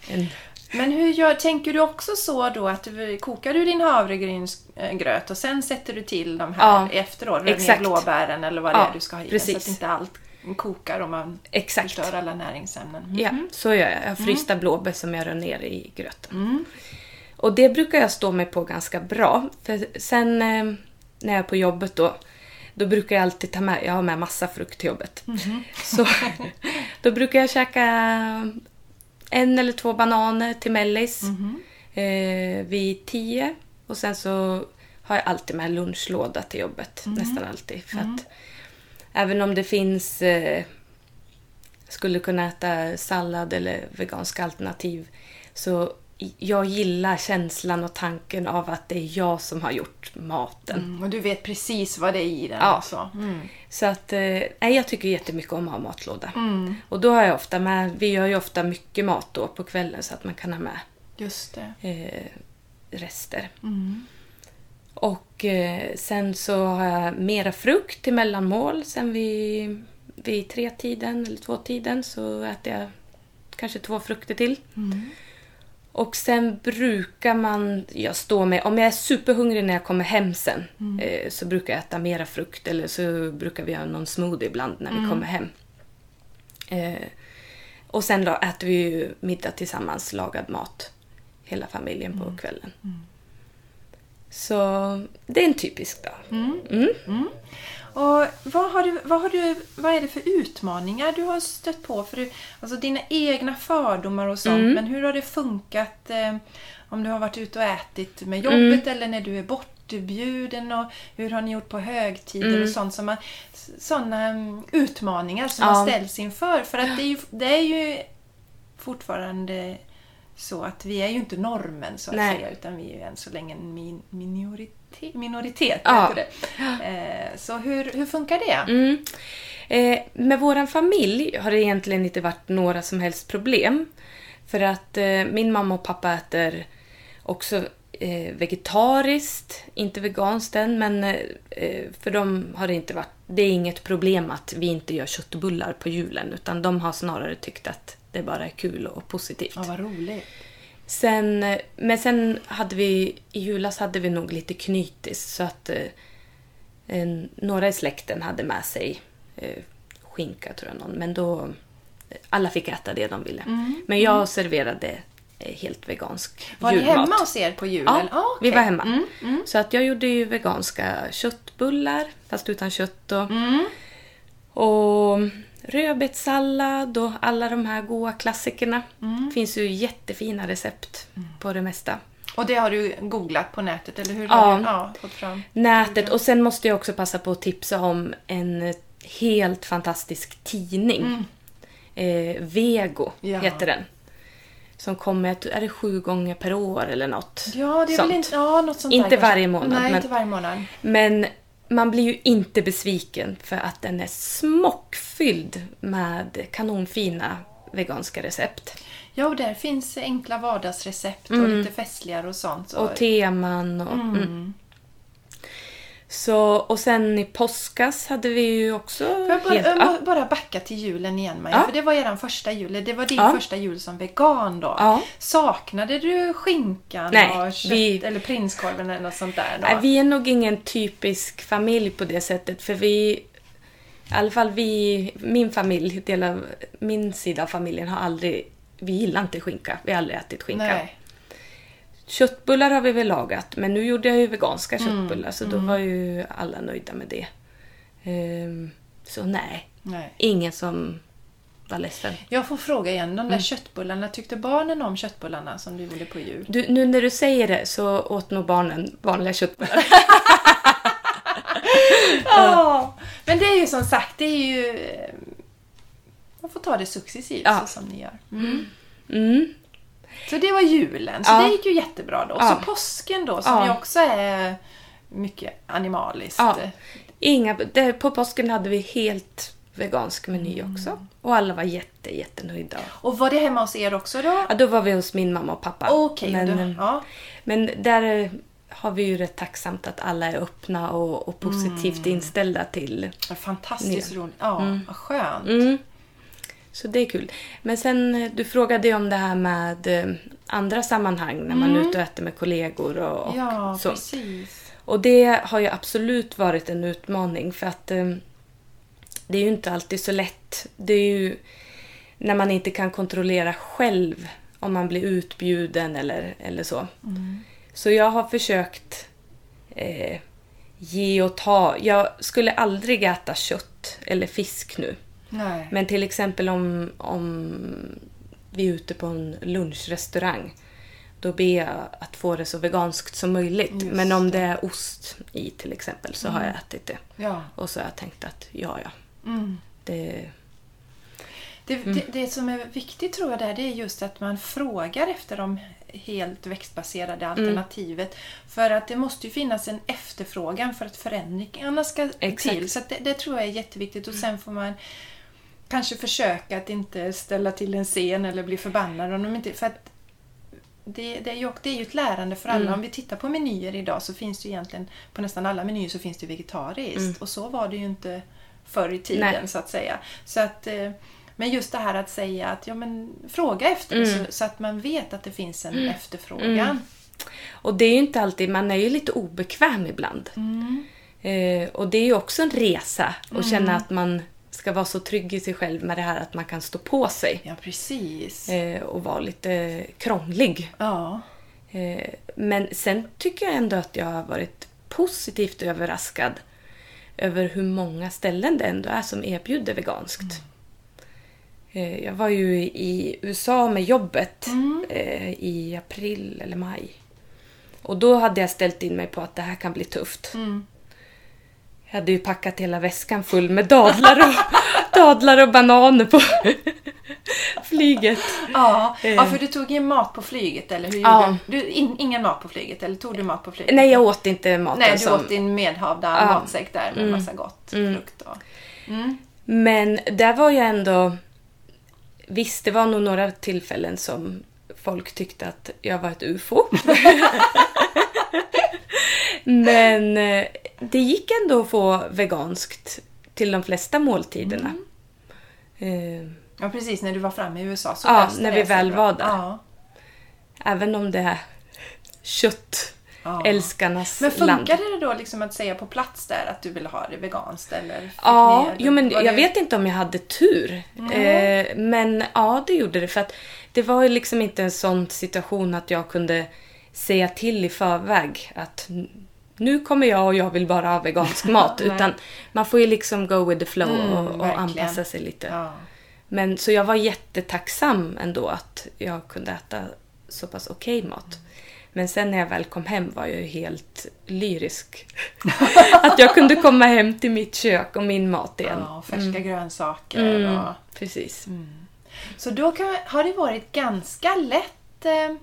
en Men hur gör, tänker du också så då att du, kokar du din havregrynsgröt och sen sätter du till de här Ja, efteråt? Exakt. blåbären eller vad det Ja, är du ska ha i den, precis. Så att inte allt kokar och man Exakt. förstör alla näringsämnen. Mm. Ja, så gör jag. Jag frysta blåbär som jag rör ner i gröten. Och det brukar jag stå mig på ganska bra. För sen eh, när jag är på jobbet då, då brukar jag alltid ta med, jag har med massa frukt till jobbet. Så då brukar jag käka en eller två bananer till mellis eh, vid tio. Och sen så har jag alltid med lunchlåda till jobbet. Nästan alltid. För att även om det finns eh, skulle kunna äta sallad eller veganska alternativ. Så jag gillar känslan och tanken av att det är jag som har gjort maten. Mm, och du vet precis vad det är i den. Ja. Alltså. Mm. Så att, eh, jag tycker jättemycket om att ha matlåda. Och då har jag ofta med, vi gör ju ofta mycket mat då på kvällen så att man kan ha med Just eh, rester. Och eh, sen så har jag mera frukt till mellanmål. Sen vid, vid tre-tiden eller två-tiden så äter jag kanske två frukter till. Och sen brukar man, jag stå med, om jag är superhungrig när jag kommer hem sen eh, så brukar jag äta mera frukt eller så brukar vi göra någon smoothie ibland när vi kommer hem. Eh, och sen då äter vi ju middag tillsammans, lagad mat. Hela familjen på kvällen. Så det är en typisk dag. Mm. Och vad, har du, vad, har du, vad är det för utmaningar du har stött på? För du, alltså dina egna fördomar och sånt, Mm. men hur har det funkat eh, om du har varit ute och ätit med jobbet eller när du är bortbjuden? Och hur har ni gjort på högtider och sånt? som man- Sådana mm, utmaningar som Ja. man ställs inför. För att det är ju, det är ju fortfarande så att vi är ju inte normen så att Nej. säga, utan vi är ju än så länge en min, minoritet. minoritet Ja. Eh, så hur, hur funkar det? Mm. Eh, med våran familj har det egentligen inte varit några som helst problem. För att eh, min mamma och pappa äter också eh, vegetariskt, inte veganskt än, men eh, för dem har det inte varit... Det är inget problem att vi inte gör köttbullar på julen, utan de har snarare tyckt att det bara är kul och positivt. Ja, vad roligt. Sen, men sen hade vi, i julas hade vi nog lite knytis så att eh, några i släkten hade med sig eh, skinka tror jag någon, men då alla fick äta det de ville. Men jag serverade eh, helt vegansk Mm. Var ni julmat. hemma hos er på Ja, julen? Ah, vi okej. var hemma. Mm, mm. Så att jag gjorde ju veganska köttbullar, fast utan kött. Och, Mm. och rödbetssallad och alla de här goda klassikerna. Mm. finns ju jättefina recept på det mesta. Och det har du googlat på nätet, eller hur? Ja. Ja fått fram. Nätet. Och sen måste jag också passa på att tipsa om en helt fantastisk tidning. Eh, Vego Mm. Ja. heter den. Som kommer, är det sju gånger per år eller något? Ja, det är sånt. väl inte... Ja, något sånt Inte där varje månad, Nej, men- inte varje månad. Men man blir ju inte besviken för att den är smockfylld med kanonfina veganska recept. Ja, och där finns enkla vardagsrecept och lite festligare och sånt. Så. Mm. Och teman och... Mm. Så, och sen i påskas hade vi ju också Får jag bara, helt... ja, bara backa till julen igen Maja, Ja. för det var er första jul. Det var din Ja. första jul som vegan då. Ja. Saknade du skinkan Nej, och kött, vi- eller prinskorven eller något sånt där? Då? Nej, vi är nog ingen typisk familj på det sättet för vi... I alla fall vi, min familj, del av min sida av familjen har aldrig... Vi gillar inte skinka. Vi har aldrig ätit skinka. Nej. Köttbullar har vi väl lagat, men nu gjorde jag ju veganska Mm, köttbullar så då var ju alla nöjda med det. Ehm, så nej, Nej. ingen som var ledsen. Jag får fråga igen, de där Mm. köttbullarna, tyckte barnen om köttbullarna som du gjorde på jul? Du, nu när du säger det så åt nog barnen vanliga köttbullar. Ja, men det är ju som sagt, det är ju... eh, Man får ta det successivt Ja. så som ni gör. Mm. Mm. Så det var julen, så Ja. det gick ju jättebra då. Ja. Så påsken då, som Ja. ju också är mycket animaliskt. Ja. Inga, det, på påsken hade vi helt vegansk meny Mm. också. Och alla var jätte, jättenöjda. Och var det hemma hos er också då? Ja, då var vi hos min mamma och pappa. Okej, men, ja. men där har vi ju rätt tacksamt att alla är öppna och, och positivt Mm. inställda till Fantastiskt roligt. Ja, vad skönt. Mm. Så det är kul. Men sen, du frågade ju om det här med eh, andra sammanhang när man är ute och äter med kollegor och, och Mm. Ja, så. precis. Och det har ju absolut varit en utmaning för att eh, det är ju inte alltid så lätt. Det är ju när man inte kan kontrollera själv om man blir utbjuden eller, eller så. Så jag har försökt eh, ge och ta. Jag skulle aldrig äta kött eller fisk nu. Nej. Men till exempel om, om vi är ute på en lunchrestaurang. Då ber jag att få det så veganskt som möjligt. Just Men om det är ost i till exempel så har jag ätit det. Ja. Och så har jag tänkt att ja, ja. Mm. Det, Det, Mm. det, det som är viktigt tror jag där, det är just att man frågar efter de helt växtbaserade Mm. alternativet. För att det måste ju finnas en efterfrågan för att förändringarna ska Exakt. till. Så det, det tror jag är jätteviktigt och sen får man kanske försöka att inte ställa till en scen eller bli förbannad om de inte... För att det, det, är ju, det är ju ett lärande för alla. Mm. Om vi tittar på menyer idag så finns det egentligen på nästan alla menyer så finns det vegetariskt. Mm. Och så var det ju inte förr i tiden Nej. så att säga. Så att, eh, men just det här att säga att ja, men, fråga efter Mm. så, så att man vet att det finns en efterfrågan. och det är ju inte alltid, man är ju lite obekväm ibland. Mm. Eh, och det är ju också en resa att känna att man ska vara så trygg i sig själv med det här att man kan stå på sig. Ja, precis. Eh, och vara lite krånglig. Ja. Eh, Men sen tycker jag ändå att jag har varit positivt överraskad över hur många ställen det ändå är som erbjuder veganskt. Eh, Jag var ju i USA med jobbet eh, i april eller maj. Och då hade jag ställt in mig på att det här kan bli tufft. Mm. Jag hade ju packat hela väskan full med dadlar och, dadlar och bananer på flyget. Ja. Eh. ja, för du tog in mat på flyget eller hur Ja. du? du in, ingen mat på flyget eller tog du mat på flyget? Nej, jag åt inte maten Nej, du som... åt din medhavda Ja. matsäck där med massa gott frukt och... Mm. Men där var jag ändå... Visst, det var nog några tillfällen som folk tyckte att jag var ett ufo. Men eh, det gick ändå att få veganskt till de flesta måltiderna. Eh, Ja, precis. När du var framme i USA så Ja, när vi väl var där. Ja. Även om det är kött Ja. Älskarnas Men land. funkade det då liksom att säga på plats där att du ville ha det veganskt? Eller Ja, jo, men jag det- vet inte om jag hade tur. Eh, men ja, det gjorde det. För att det var ju liksom inte en sån situation att jag kunde säga till i förväg att nu kommer jag och jag vill bara ha vegansk mat. Utan man får ju liksom go with the flow Mm, och, och anpassa sig lite. Ja. Men så jag var jättetacksam ändå att jag kunde äta så pass okej mat. Men sen när jag väl kom hem var jag ju helt lyrisk. att jag kunde komma hem till mitt kök och min mat igen. ja, och färska grönsaker. Mm, Och... precis. Så då kan, har det varit ganska lätt eh,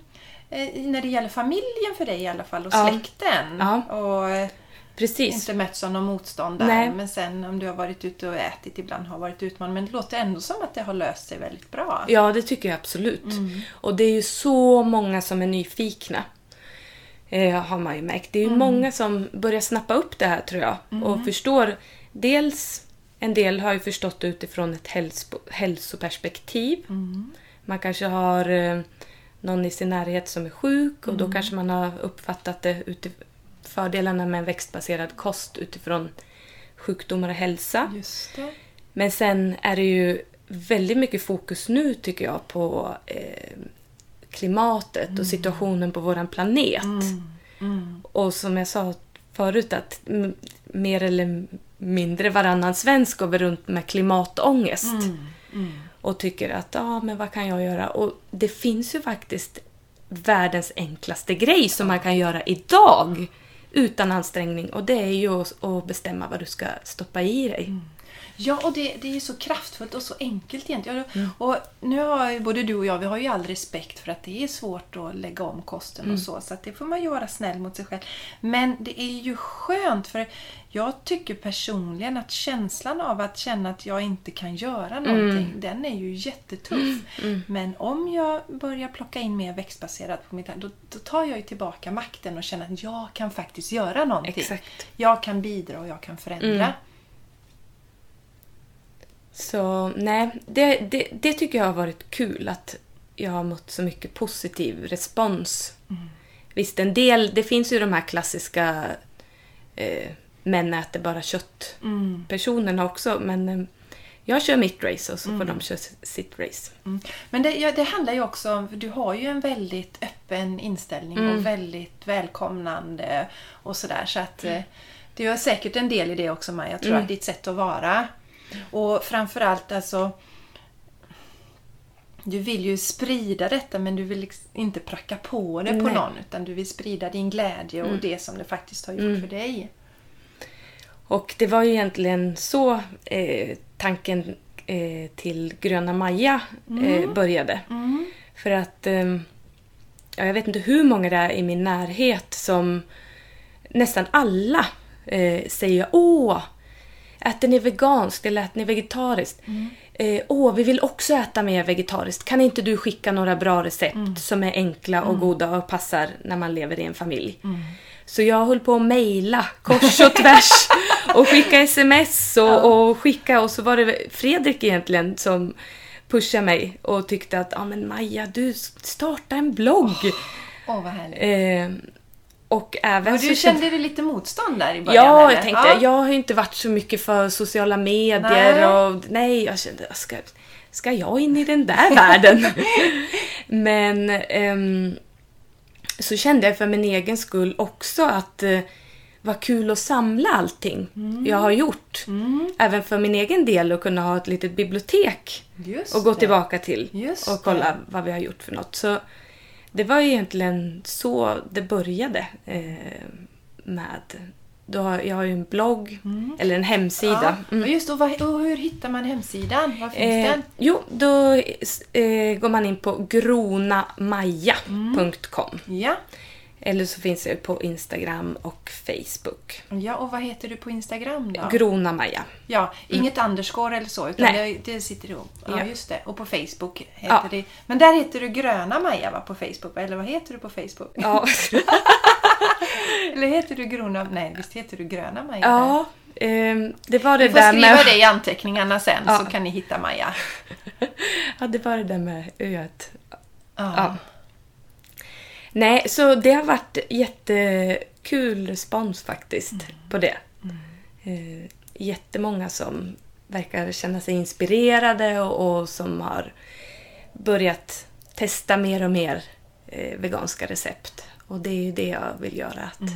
när det gäller familjen för dig i alla fall och Ja. släkten. Ja. Och eh, Precis. inte mötts av någon motstånd där. Nej. Men sen om du har varit ute och ätit ibland har varit utmanande. Men det låter ändå som att det har löst sig väldigt bra. Ja, det tycker jag absolut. Mm. Och det är ju så många som är nyfikna. Eh, har man ju märkt. Det är ju Mm. många som börjar snappa upp det här tror jag. Och förstår. Dels, en del har ju förstått det utifrån ett hälso, hälsoperspektiv. Mm. Man kanske har eh, någon i sin närhet som är sjuk och Mm. då kanske man har uppfattat det fördelarna med en växtbaserad kost utifrån sjukdomar och hälsa. Men sen är det ju väldigt mycket fokus nu tycker jag på eh, klimatet och situationen på våran planet. Mm. Och som jag sa förut att mer eller mindre varannan svensk går runt med klimatångest. Och tycker att, ja men vad kan jag göra? Och det finns ju faktiskt världens enklaste grej som man kan göra idag utan ansträngning. Och det är ju att, att bestämma vad du ska stoppa i dig. Mm. Ja, och det, det är så kraftfullt och så enkelt egentligen. Och nu har ju både du och jag, vi har ju all respekt för att det är svårt att lägga om kosten och så. Så det får man ju vara snäll mot sig själv. Men det är ju skönt för jag tycker personligen att känslan av att känna att jag inte kan göra någonting, den är ju jättetuff. Men om jag börjar plocka in mer växtbaserat på mitt då, då tar jag ju tillbaka makten och känner att jag kan faktiskt göra någonting. Exakt. Jag kan bidra och jag kan förändra. Så nej, det, det, det tycker jag har varit kul att jag har mött så mycket positiv respons. Visst, en del, det finns ju de här klassiska eh, män äter bara kött personerna också, men eh, jag kör mitt race och så får de köra sitt race. Mm. Men det, ja, det handlar ju också om, för du har ju en väldigt öppen inställning Mm. och väldigt välkomnande och sådär. Så att eh, det är säkert en del i det också Maja, jag tror Mm. att ditt sätt att vara. Och framförallt alltså du vill ju sprida detta men du vill liksom inte pracka på det på Nej. Mm. någon utan du vill sprida din glädje och det som det faktiskt har gjort för dig. Och det var ju egentligen så eh, tanken eh, till Gröna Maja eh, började. För att eh, ja, jag vet inte hur många det är i min närhet som nästan alla eh, säger Åh, äter ni veganskt eller äter ni vegetariskt? Eh, Åh, vi vill också äta mer vegetariskt. Kan inte du skicka några bra recept som är enkla och goda och passar när man lever i en familj? Så jag höll på att mejla kors och tvärs och skicka sms och, och skicka och så var det Fredrik egentligen som pushade mig och tyckte att ah, men Maja, du starta en blogg. Åh vad härligt. Eh, och även så du kände- kände dig lite motstånd där i början? Ja, eller? jag tänkte, jag har ju inte varit så mycket för sociala medier Nej. och nej, jag kände, ska, ska jag in i den där världen? Men ehm, så kände jag för min egen skull också att eh, vad kul att samla allting Mm. jag har gjort. Även för min egen del att kunna ha ett litet bibliotek Just och gå det. tillbaka till Just och kolla det. vad vi har gjort för något. Så det var egentligen så det började eh, med. Då har, jag har ju en blogg, eller en hemsida. Ja, och just och, vad, och hur hittar man hemsidan? Var finns Eh, den? jo, då eh, går man in på gronamaja.com. Ja. Eller så finns det på Instagram och Facebook. ja, och vad heter du på Instagram då? Gronamaja. ja, inget underscore eller så, utan Mm. Nej. det, det sitter ihop. Ja, Ja. just det. Och på Facebook heter Ja. det... Men där heter du Gröna Maja va, på Facebook? Eller vad heter du på Facebook? Ja, Eller heter du Grona... Nej, visst heter du Gröna Maja? ja ehm, det var det Du får där skriva med... det i anteckningarna sen Ja. så kan ni hitta Maja. Ja, det var det där med öet. Ja. Ja. Nej, så det har varit jättekul respons faktiskt på det. Eh, jättemånga som verkar känna sig inspirerade och, och som har börjat testa mer och mer eh, veganska recept. Och det är ju det jag vill göra. Att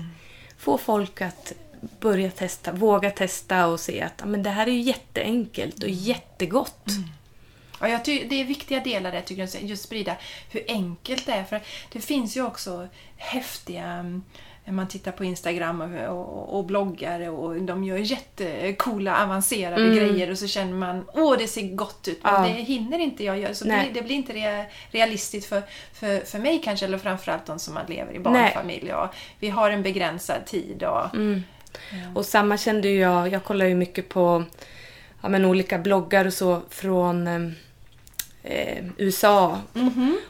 få folk att börja testa, våga testa och se att men det här är ju jätteenkelt och jättegott. Ja, jag ty- det är viktiga delar där tycker jag, just sprida hur enkelt det är. För det finns ju också häftiga, mm, när man tittar på Instagram och, och, och bloggar och de gör jättecoola avancerade grejer och så känner man åh det ser gott ut men Ja. det hinner inte jag göra. Så Nej. det, blir inte rea- realistiskt för, för, för mig kanske eller framförallt de som lever i barnfamilj. Och vi har en begränsad tid. Och, Mm. Och samma kände ju jag. Jag kollar ju mycket på ja, men olika bloggar och så från eh, USA.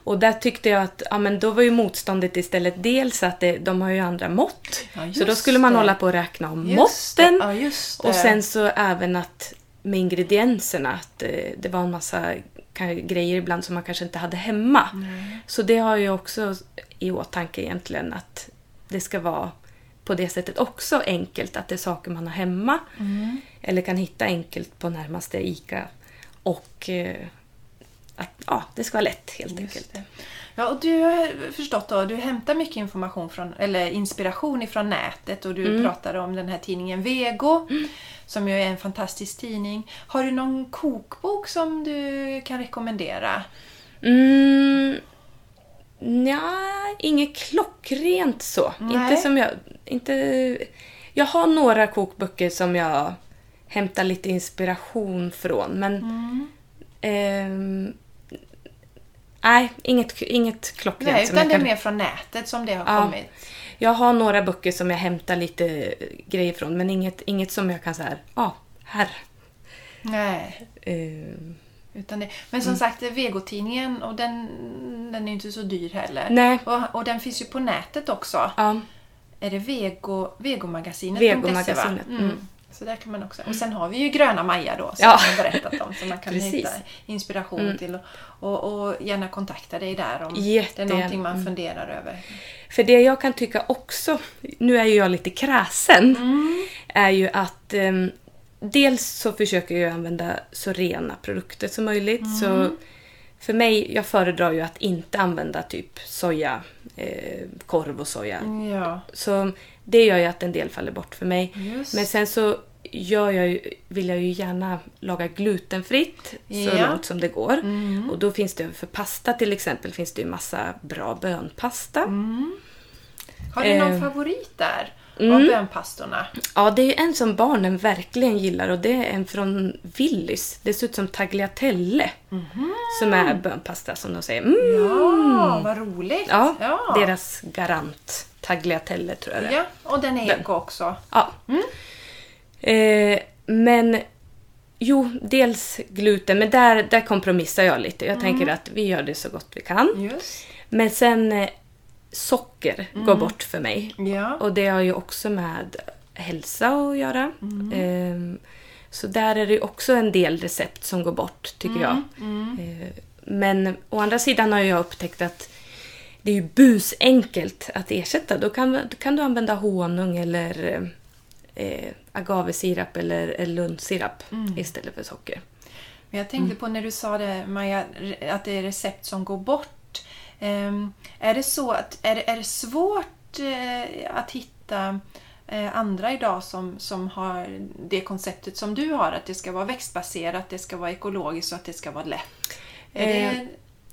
Och där tyckte jag att ja, men då var ju motståndet istället dels att det, de har ju andra mått. Ja, så då skulle man det. hålla på och räkna om Just måtten. ja. Och sen så även att med ingredienserna, att eh, det var en massa grejer ibland som man kanske inte hade hemma. Så det har jag också i åtanke egentligen att det ska vara på det sättet också enkelt, att det är saker man har hemma Mm. eller kan hitta enkelt på närmaste ICA. Och eh, att ja, det ska vara lätt helt Just enkelt. det. Ja, och du har förstått då, du hämtar mycket information från, eller inspiration ifrån nätet och du Mm. pratade om den här tidningen Vego som ju är en fantastisk tidning. Har du någon kokbok som du kan rekommendera? Mm, nja, inget klockrent så. Nej. Inte som jag... Inte, jag har några kokböcker som jag hämtar lite inspiration från, men... Mm. ehm, nej, inget, inget klockrent. Nej, utan det är kan- mer från nätet som det har Ja. kommit. Jag har några böcker som jag hämtar lite grejer från, men inget, inget som jag kan säga, ja, ah, här. Nej. Ehm, Utan det. Men som sagt, Vegotidningen, och den, den är inte så dyr heller. Nej. Och, och den finns ju på nätet också. ja, Är det Vego, Vegomagasinet? Vegomagasinet, Mm. mm. Så där kan man också. Och sen har vi ju Gröna Maja då, som Ja. jag har berättat om. Som man kan Precis. Mm. hitta inspiration till. Och, och gärna kontakta dig där om Jätte- det är någonting man mm. funderar över. För det jag kan tycka också, nu är ju jag lite kräsen, Mm. är ju att ehm, dels så försöker jag använda så rena produkter som möjligt. Mm. Så för mig, jag föredrar ju att inte använda typ soja, eh, korv och soja. Ja, Så det gör ju att en del faller bort för mig. just Men sen så gör jag ju, vill jag ju gärna laga glutenfritt så Ja. Mm. långt som det går. Och då finns det för pasta till exempel finns det ju massa bra bönpasta. Mm. Har du någon Eh. favorit där? Mm. Av bönpastorna? Ja, det är en som barnen verkligen gillar och det är en från Willys. Det ser ut som tagliatelle. Som är bönpasta som de säger. Mm. Ja, vad roligt! Ja, ja. deras garant tagliatelle tror jag det är. Ja, och den är eko också. Ja. Eh, men jo, dels gluten, men där, där kompromissar jag lite. Jag tänker att vi gör det så gott vi kan. Just. Men sen socker går bort för mig. Ja. Och det har ju också med hälsa att göra. Ehm, så där är det också en del recept som går bort, tycker jag. Eh, men å andra sidan har jag upptäckt att det är ju busenkelt att ersätta. Då kan, då kan du använda honung eller eh, agavesirap eller, eller lundsirap istället för socker. Men jag tänkte på när du sa det, Maja, att det är recept som går bort. Ehm, är det så att är det, är det svårt eh, att hitta eh, andra idag som, som har det konceptet som du har? Att det ska vara växtbaserat, det ska vara ekologiskt och att det ska vara lätt. Eh, det,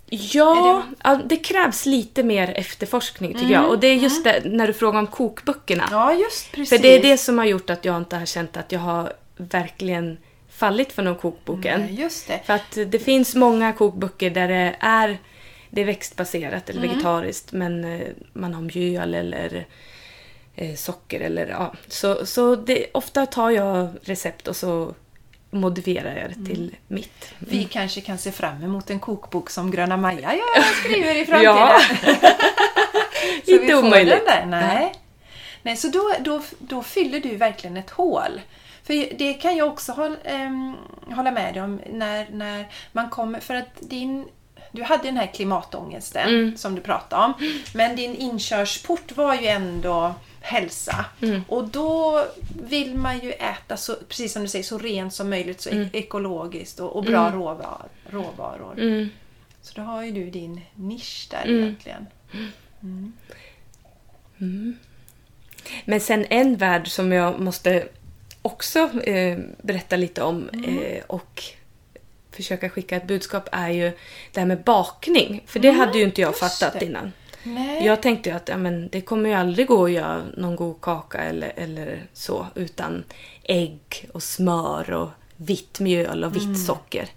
Ja, ja, det krävs lite mer efterforskning tycker jag. Och det är just det, när du frågar om kokböckerna. ja, just precis. För det är det som har gjort att jag inte har känt att jag har verkligen fallit för någon kokbok än. Nej, Just det. För att det finns många kokböcker där det är, det är växtbaserat eller vegetariskt men eh, man har mjöl eller eh, socker eller ja. Så, så det, ofta tar jag recept och så modifierar jag det till mitt. Vi kanske kan se fram emot en kokbok som Gröna Maja jag skriver i framtiden. Ja. så Inte vi får omöjligt. Den där. Nej. Nej, så då, då, då fyller du verkligen ett hål. För det kan jag också hålla, ehm, hålla med dig om när, när man kommer... För att din du hade den här klimatångesten som du pratade om. Men din inkörsport var ju ändå hälsa. Och då vill man ju äta, så, precis som du säger, så rent som möjligt, så e- ekologiskt och, och bra råvar, råvaror. Mm. Så då har ju du din nisch där Mm. egentligen. Men sen en värld som jag måste också eh, berätta lite om eh, och försöka skicka ett budskap är ju det här med bakning. För det hade ju inte jag fattat det. innan. Nej. Jag tänkte ju att ja, men det kommer ju aldrig gå att göra någon god kaka eller, eller så utan ägg och smör och vitt mjöl och vitt socker.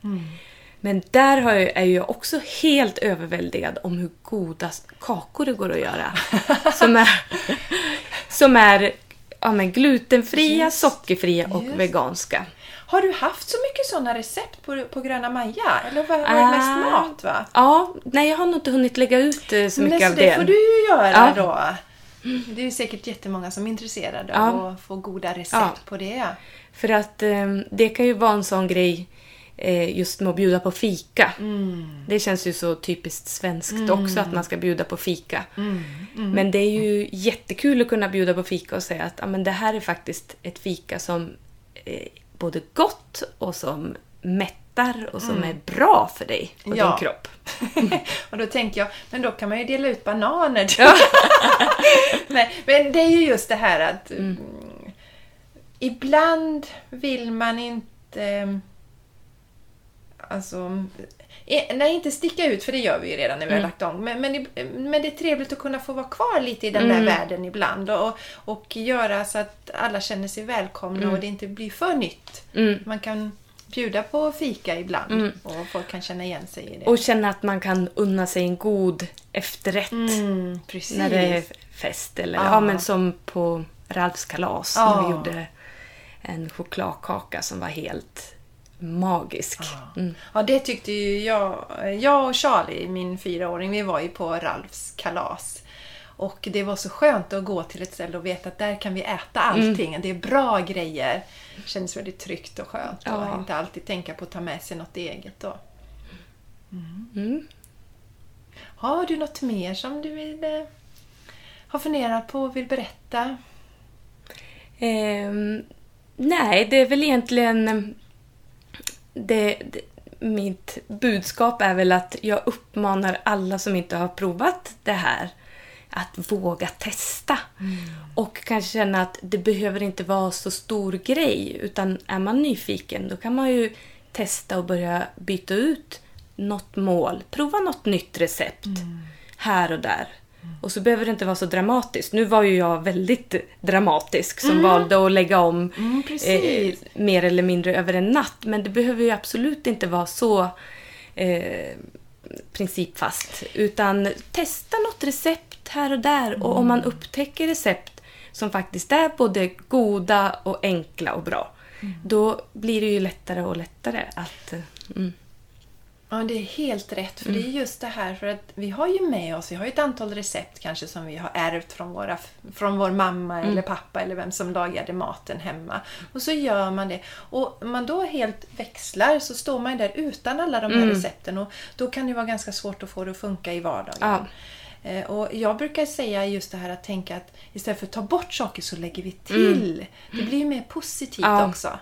Men där jag, är jag också helt överväldigad om hur goda kakor det går att göra. som är, som är ja, men glutenfria, Just, sockerfria och just. veganska. Har du haft så mycket sådana recept på, på Gröna Maja? Eller var, var det mest Ah, mat va? Ja, nej jag har nog inte hunnit lägga ut eh, så mycket Nej, av så det det. får du ju göra Ja. då. Det är säkert jättemånga som är intresserade Ja. av att få goda recept Ja. på det. För att eh, det kan ju vara en sån grej eh, just med att bjuda på fika. Mm. Det känns ju så typiskt svenskt också att man ska bjuda på fika. Mm. Men det är ju jättekul att kunna bjuda på fika och säga att ja, men det här är faktiskt ett fika som är både gott och som mättar och som är bra för dig och Mm. Ja. din kropp. och då tänker jag, men då kan man ju dela ut bananer. Nej, men det är ju just det här att mm. ibland vill man inte mm, Alltså, nej, inte sticka ut, för det gör vi ju redan när vi har lagt om. Men, men, det- men det är trevligt att kunna få vara kvar lite i den där världen ibland och, och göra så att alla känner sig välkomna och det inte blir för nytt. Mm. Man kan bjuda på fika ibland och folk kan känna igen sig i det. Och känna att man kan unna sig en god efterrätt Mm, precis. när det är fest. Eller, ja. Ja. men som på Ralfs kalas Ja. när vi gjorde en chokladkaka som var helt magisk. Mm. Ja, det tyckte ju jag. Jag och Charlie, min fyraåring, vi var ju på Ralfs kalas. Och det var så skönt att gå till ett ställe och veta att där kan vi äta allting. Det är bra grejer. Det kändes väldigt tryggt och skönt. Ja. Och inte alltid tänka på att ta med sig något eget då. Mm. Har du något mer som du vill eh, ha funderat på och vill berätta? Ehm, nej, det är väl egentligen... Det, det, mitt budskap är väl att jag uppmanar alla som inte har provat det här att våga testa. Och kanske känna att det behöver inte vara så stor grej. Utan är man nyfiken då kan man ju testa och börja byta ut något mål. Prova något nytt recept här och där. Och så behöver det inte vara så dramatiskt. Nu var ju jag väldigt dramatisk som valde att lägga om Mm, eh, mer eller mindre över en natt. Men det behöver ju absolut inte vara så eh, principfast. Utan testa något recept här och där. Och om man upptäcker recept som faktiskt är både goda och enkla och bra. Då blir det ju lättare och lättare att... eh, Mm. Ja, det är helt rätt. För det är just det här för att vi har ju med oss, vi har ju ett antal recept kanske som vi har ärvt från, våra, från vår mamma eller pappa eller vem som lagade maten hemma. Och så gör man det. Och om man då helt växlar så står man ju där utan alla de här recepten och då kan det vara ganska svårt att få det att funka i vardagen. Ja. Eh, Och jag brukar säga just det här att tänka att istället för att ta bort saker så lägger vi till. Det blir ju mer positivt Ja. också.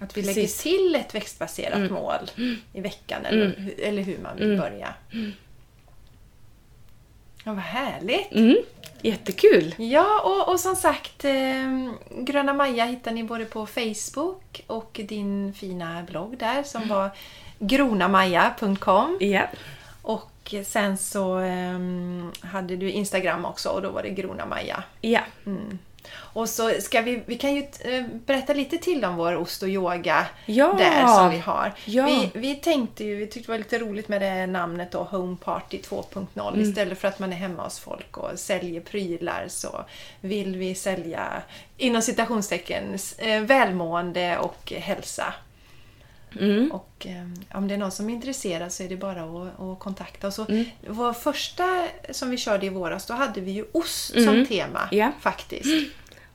Att vi Precis. lägger till ett växtbaserat mål i veckan eller, hu- eller hur man vill börja. Ja, vad härligt! Mm. Jättekul! Ja, och, och som sagt, eh, Gröna Maja hittar ni både på Facebook och din fina blogg där som var gronamaja.com. Ja. Och sen så ehm, hade du Instagram också och då var det Grona Maja. Ja. Och så ska vi, vi kan ju eh, berätta lite till om vår ost och yoga Ja. där som vi har. Ja. Vi, vi tänkte ju, vi tyckte det var lite roligt med det namnet då, Home Party 2.0. Mm. Istället för att man är hemma hos folk och säljer prylar så vill vi sälja inom citationstecken eh, välmående och hälsa. Mm. Och eh, om det är någon som är intresserad så är det bara att, att kontakta oss. Mm. Vår första som vi körde i våras, då hade vi ju ost som tema Mm. Ja. faktiskt.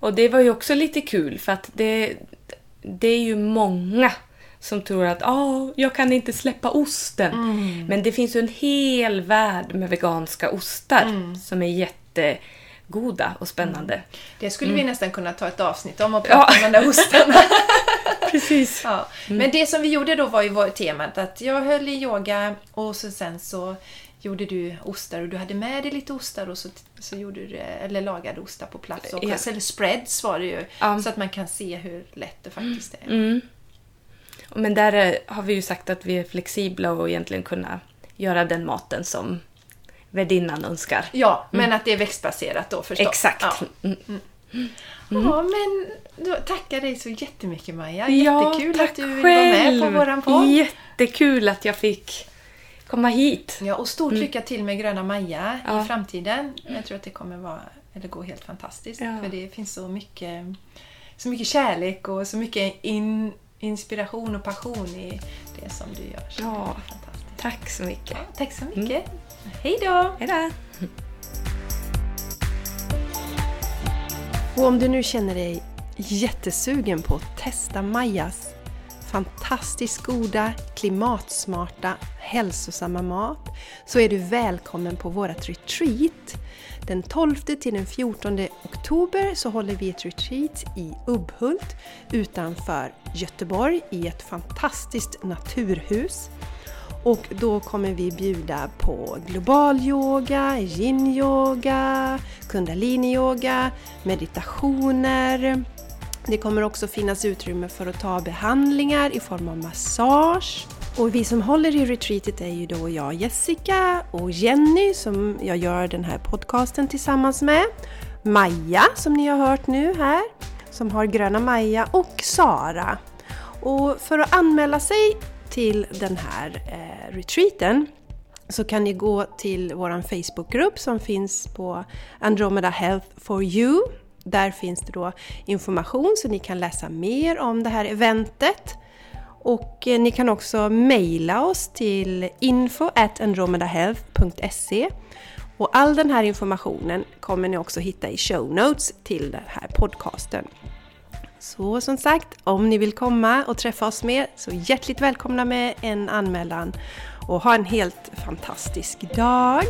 Och det var ju också lite kul för att det, det är ju många som tror att ah, jag kan inte släppa osten. Mm. Men det finns ju en hel värld med veganska ostar Mm. som är jättegoda och spännande. Det skulle vi nästan kunna ta ett avsnitt om och prata Ja. om de där ostarna. Precis. Ja. Men det som vi gjorde då var ju vår temat att jag höll i yoga och så sen så gjorde du ostar och du hade med dig lite ostar och så, så gjorde du eller lagade ostar på plats. Och, Ja. Eller spreads var det ju. Ja. Så att man kan se hur lätt det faktiskt är. Mm. Men där eh, har vi ju sagt att vi är flexibla och egentligen kunna göra den maten som värdinnan önskar. Ja, men att det är växtbaserat då förstås. Exakt. Ja, Mm. ja men då tackar dig så jättemycket Maja. Ja, Jättekul tack att du vill vara med på själv. våran podd. Jättekul att jag fick komma hit. Ja, och stort lycka till med Gröna Maja Ja. i framtiden. Jag tror att det kommer vara, eller gå helt fantastiskt. Ja. För det finns så mycket, så mycket kärlek och så mycket in, inspiration och passion i det som du gör. Så Ja. Tack så mycket. Ja, tack så mycket. Hej då! Hej då! Och om du nu känner dig jättesugen på att testa Majas fantastiskt goda, klimatsmarta, hälsosamma mat så är du välkommen på vårt retreat. Den 12 till den 14 oktober så håller vi ett retreat i Ubbhult utanför Göteborg i ett fantastiskt naturhus. Och då kommer vi bjuda på global yoga, yin-yoga, kundalini-yoga, meditationer. Det kommer också finnas utrymme för att ta behandlingar i form av massage. Och vi som håller i retreatet är ju då jag, Jessica och Jenny som jag gör den här podcasten tillsammans med. Maja som ni har hört nu här, som har Gröna Maja och Sara. Och för att anmäla sig till den här eh, retreaten så kan ni gå till vår Facebookgrupp som finns på Andromeda Health for You. Där finns det då information så ni kan läsa mer om det här eventet. Och eh, ni kan också mejla oss till info andromedahealth.se och all den här informationen kommer ni också hitta i show notes till den här podcasten. Så som sagt, om ni vill komma och träffa oss mer så hjärtligt välkomna med en anmälan och ha en helt fantastisk dag!